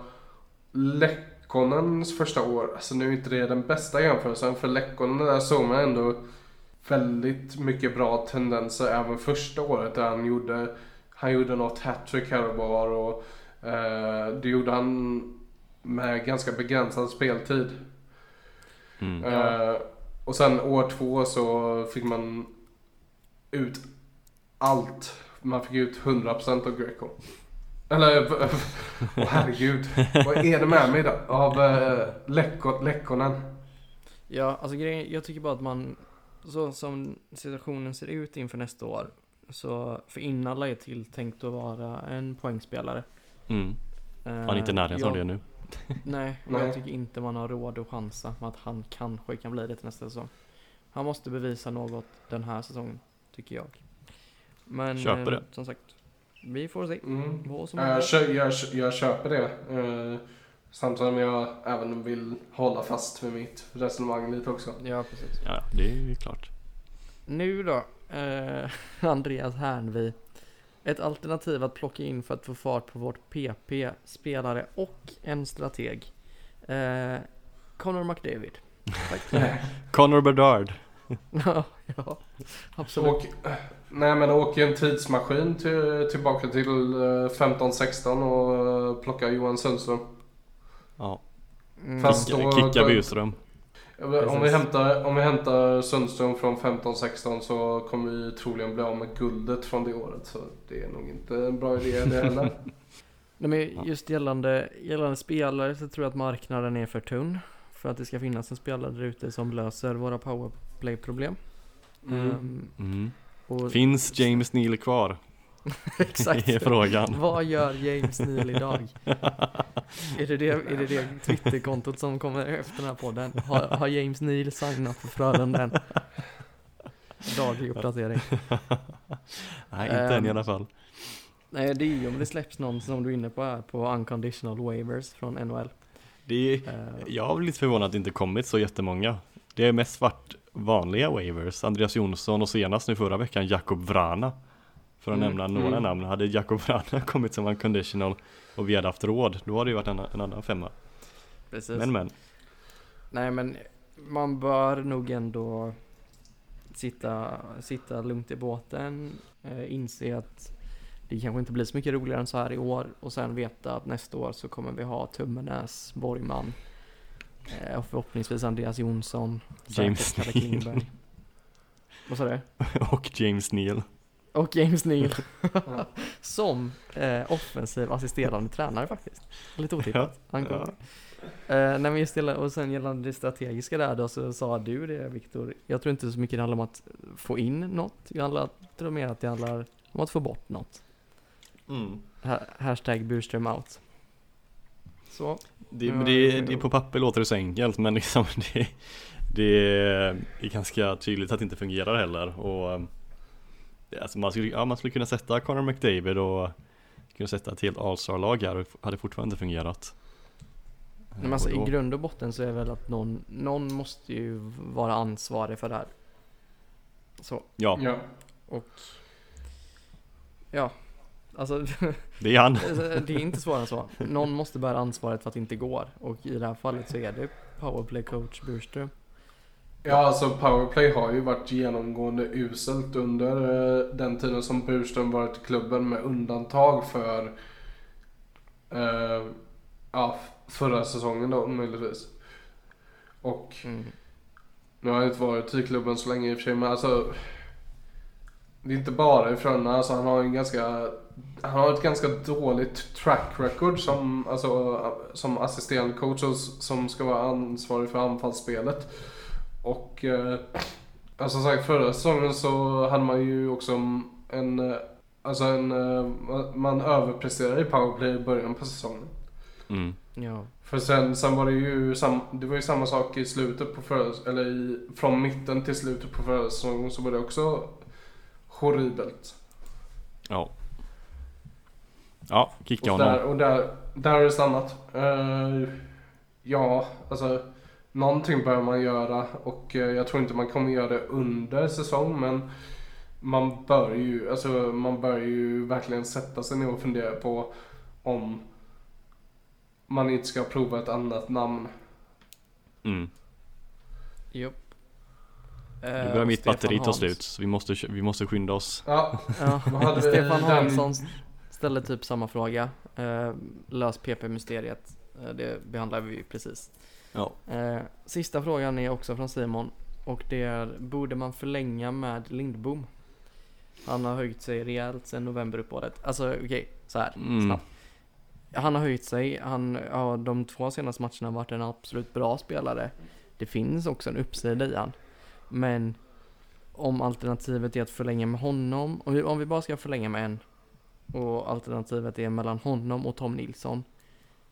Lekkonens första år, alltså nu är inte det den bästa jämförelsen för Lekkonen där såg man ändå väldigt mycket bra tendenser även första året där han gjorde, han gjorde något hattrick här och var och eh, det gjorde han med ganska begränsad speltid. Mm. Eh, och sen år två så fick man ut allt. Man fick ut 100% av Greco. Eller, åh herregud. Vad är det med mig idag? Av eh, läckor, läckorna. Ja, alltså grejen, jag tycker bara att man, så som situationen ser ut inför nästa år, så för Innala är tilltänkt att vara en poängspelare. Mm. Han är inte i närheten av det nu. Nej, Nej. jag tycker inte man har råd att chansa med att han kanske kan bli det till nästa säsong. Han måste bevisa något den här säsongen, tycker jag. Men Köper eh, det. som sagt, vi får se Mm. vad som Jag, händer. kö- jag, jag köper det. Eh, samtidigt som jag även vill hålla fast vid mitt resonemang lite också. Ja, precis. Ja, det är ju klart. Nu då, eh, *laughs* Andreas Härnvi. Ett alternativ att plocka in för att få fart på vårt PP, spelare och en strateg. Eh, Connor McDavid. *laughs* Tack. *laughs* Connor Bedard. ja, ja, absolut. Och, nej men åk i en tidsmaskin till, tillbaka till eh, 15-16 och eh, plocka Johan Sundström. Ja. Mm. Fast Kicka, då- kicka Byström. Om vi, hämtar, om vi hämtar Sundström från 15-16 så kommer vi troligen bli av med guldet från det året. Så det är nog inte en bra idé det heller. *laughs* Nej, men just gällande, gällande spelare så tror jag att marknaden är för tunn. För att det ska finnas en spelare där ute som löser våra powerplay-problem. Mm. Ehm, Mm. Och Finns James Neal kvar? *laughs* exakt. Är frågan. Vad gör James Neal idag? *laughs* är, det det, är det det Twitterkontot som kommer efter den här podden? Har, har James Neal signat för Frölunda? Daglig uppdatering. *laughs* Nej, inte än i Ehm, alla fall. Nej, det är ju om det släpps någon som du är inne på här på unconditional waivers från NHL. Det är, Eh, jag har blivit förvånad att det inte kommit så jättemånga. Det är mest varit vanliga waivers. Andreas Jonsson och senast nu förra veckan Jakob Vrana. För att Mm, nämna några mm. namn. Hade Jakob Vrana *laughs* kommit som unconditional och vi hade haft råd, då hade det ju varit en, en annan femma. precis. Men men. Nej men man bör nog ändå sitta, sitta lugnt i båten, eh, inse att det kanske inte blir så mycket roligare än så här i år och sen veta att nästa år så kommer vi ha Tummenäs, Borgman och förhoppningsvis Andreas Jonsson, James Neal. Vad sa du? *laughs* och James Neal. Och James Neal *laughs* som eh, offensiv assisterande tränare faktiskt. Lite otippat. Han kom. Ja. Eh, nej just gälla, och sen gällande det strategiska där då så sa du det Viktor. Jag tror inte så mycket det handlar om att få in något. Jag handlar, tror mer att det handlar om att få bort något. Mm. Ha, hashtag Burström out. Så. Det, Ja, men det, det, på papper låter det så enkelt men *laughs* liksom det, det är ganska tydligt att det inte fungerar heller och det- alltså man, skulle, ja, man skulle kunna sätta Conor McDavid och kunna sätta ett helt All-star-lag här och det hade fortfarande inte fungerat. Men alltså, då- I grund och botten så är väl att någon, någon måste ju vara ansvarig för det här. Så. Ja, Ja. Och ja, alltså det är han. det är inte svårare än så. *laughs* Någon måste bära ansvaret för att det inte går. Och i det här fallet så är det powerplay coach Burström. Ja, alltså powerplay har ju varit genomgående uselt under eh, den tiden som Burström varit i klubben med undantag för eh, ja, förra säsongen då möjligtvis. Och Mm. nu har jag inte varit i klubben så länge i och för sig men alltså det är inte bara i Frölunda, alltså han har en ganska han har ett ganska dåligt track record som, alltså, som assisterande coach och som ska vara ansvarig för anfallsspelet. Och eh, alltså som sagt förra säsongen så hade man ju också en, eh, alltså en, eh, man överpresterade i powerplay i början på säsongen. Mm. Ja. För sen, sen var det ju sam, det var ju samma sak i slutet på förra, eller i, från mitten till slutet på förra säsongen så var det också horribelt. Ja. Ja, kicka Och honom. där, och där, där har det stannat. Eh, ja, alltså någonting behöver man göra och eh, jag tror inte man kommer göra det under säsong men man bör ju, alltså man bör ju verkligen sätta sig ner och fundera på om man inte ska prova ett annat namn. Mm. Jopp. Nu Eh, börjar mitt Stefan batteri ta slut så vi måste, vi måste skynda oss. Ja, Ja. *laughs* Stefan Hansson ställde typ samma fråga. Eh, lös PP-mysteriet. Eh, Det behandlar vi ju precis. Ja. Sista frågan är också från Simon. Och det är, borde man förlänga med Lindbom? Han har höjt sig rejält sedan novemberuppehållet. Alltså okej, så här Mm. snabbt. Han har höjt sig, han har de två senaste matcherna varit en absolut bra spelare. Det finns också en uppsida i han. Men om alternativet är att förlänga med honom, och om vi bara ska förlänga med en och alternativet är mellan honom och Tom Nilsson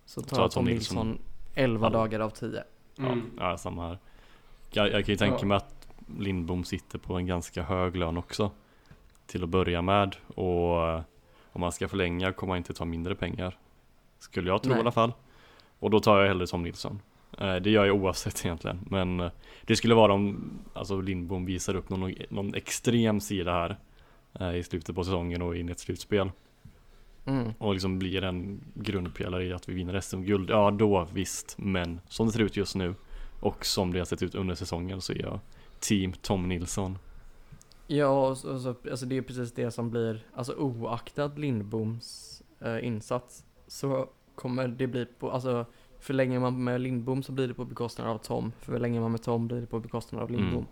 så tar tar Tom, Tom Nilsson Nilsson 11 alla. dagar av 10. Mm. Ja, ja, samma här. Jag, jag kan ju tänka Ja. mig att Lindbom sitter på en ganska hög lön också. Till att börja med. Och eh, om man ska förlänga kommer man inte ta mindre pengar. Skulle jag tro Nej. i alla fall. Och då tar jag hellre Tom Nilsson. Eh, Det gör jag oavsett egentligen. Men eh, det skulle vara om alltså Lindbom visar upp någon, någon extrem sida här. eh, I slutet på säsongen och in i ett slutspel. Mm. Och liksom blir en grundpelare i att vi vinner SM-guld. Ja då visst. Men som det ser ut just nu och som det har sett ut under säsongen så är jag team Tom Nilsson. Ja, och så, och så, alltså det är precis det som blir, alltså oaktat Lindboms eh, insats så kommer det bli på, alltså förlänger man med Lindbom så blir det på bekostnad av Tom, förlänger man med Tom blir det på bekostnad av Lindbom. Mm.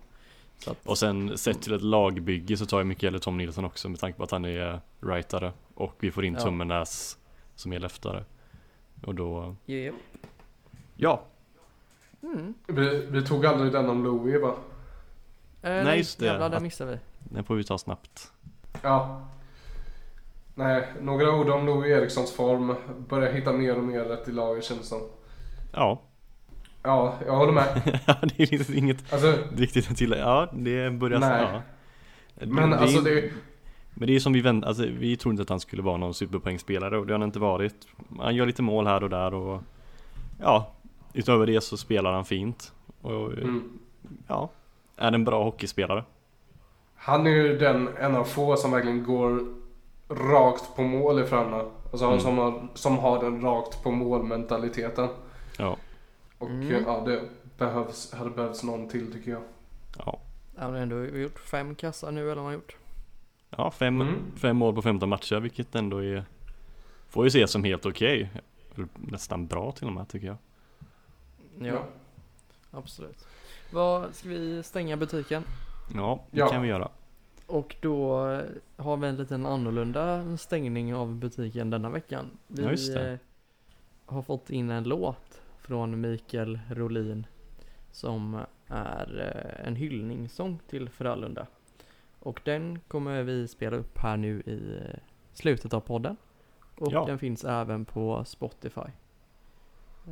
Så att, Och sen sett till ett lagbygge så tar jag mycket hellre Tom Nilsson också med tanke på att han är rightare och vi får in Ja. Tummenäs som är leftare. Och då, yeah. ja, mm. Vi, vi tog aldrig den om Louis va? eh, Nej, just det. Jävlar, den missade vi. den får vi ta snabbt. Ja. Nej, några ord om Louis Erikssons form. Börjar hitta mer och mer rätt i laget känns det som. Ja, Ja, jag håller med. *laughs* det är liksom inget Alltså, riktigt att tillägga. Ja, det börjar Nej. Ja. men Det- alltså det... Men det är som vi vänt, alltså vi trodde inte att han skulle vara någon superpoängspelare och det har han inte varit. Han gör lite mål här och där och ja, utöver det så spelar han fint. Och Mm. ja, är en bra hockeyspelare. Han är ju den, en av få som verkligen går rakt på mål i Frölunda. Alltså Mm. som, har, som har den rakt på mål mentaliteten. Ja, Och Mm. ja, det behövs, hade behövts någon till tycker jag. ja. Han har ändå gjort fem kassar nu eller vad han har gjort. Ja, fem, Mm. fem mål på 15 matcher vilket ändå är Får ju ses som helt okej. Eller Nästan bra till och med tycker jag. Ja, absolut. Vad, ska vi stänga butiken? Ja, det Ja. kan vi göra. Och då eh, har vi en liten annorlunda stängning av butiken denna veckan. Vi Ja, just det. eh, har fått in en låt från Mikael Rolin som är eh, en hyllningssång till Frölunda. Och den kommer vi spela upp här nu i eh, slutet av podden. Och Ja. den finns även på Spotify.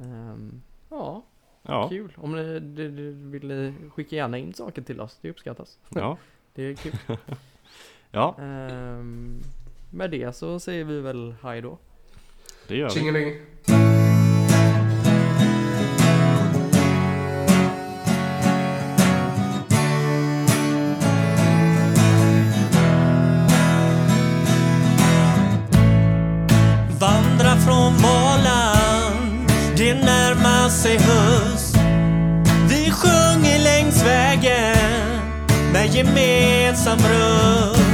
Ehm, ja, Ja, kul. Om ni, du, du vill skicka gärna in saker till oss, det uppskattas. ja, *laughs* Det är kul. *laughs* ja, Ehm, med det så säger vi väl hej då. det gör vi. Tjingeling. យាមានសំរើ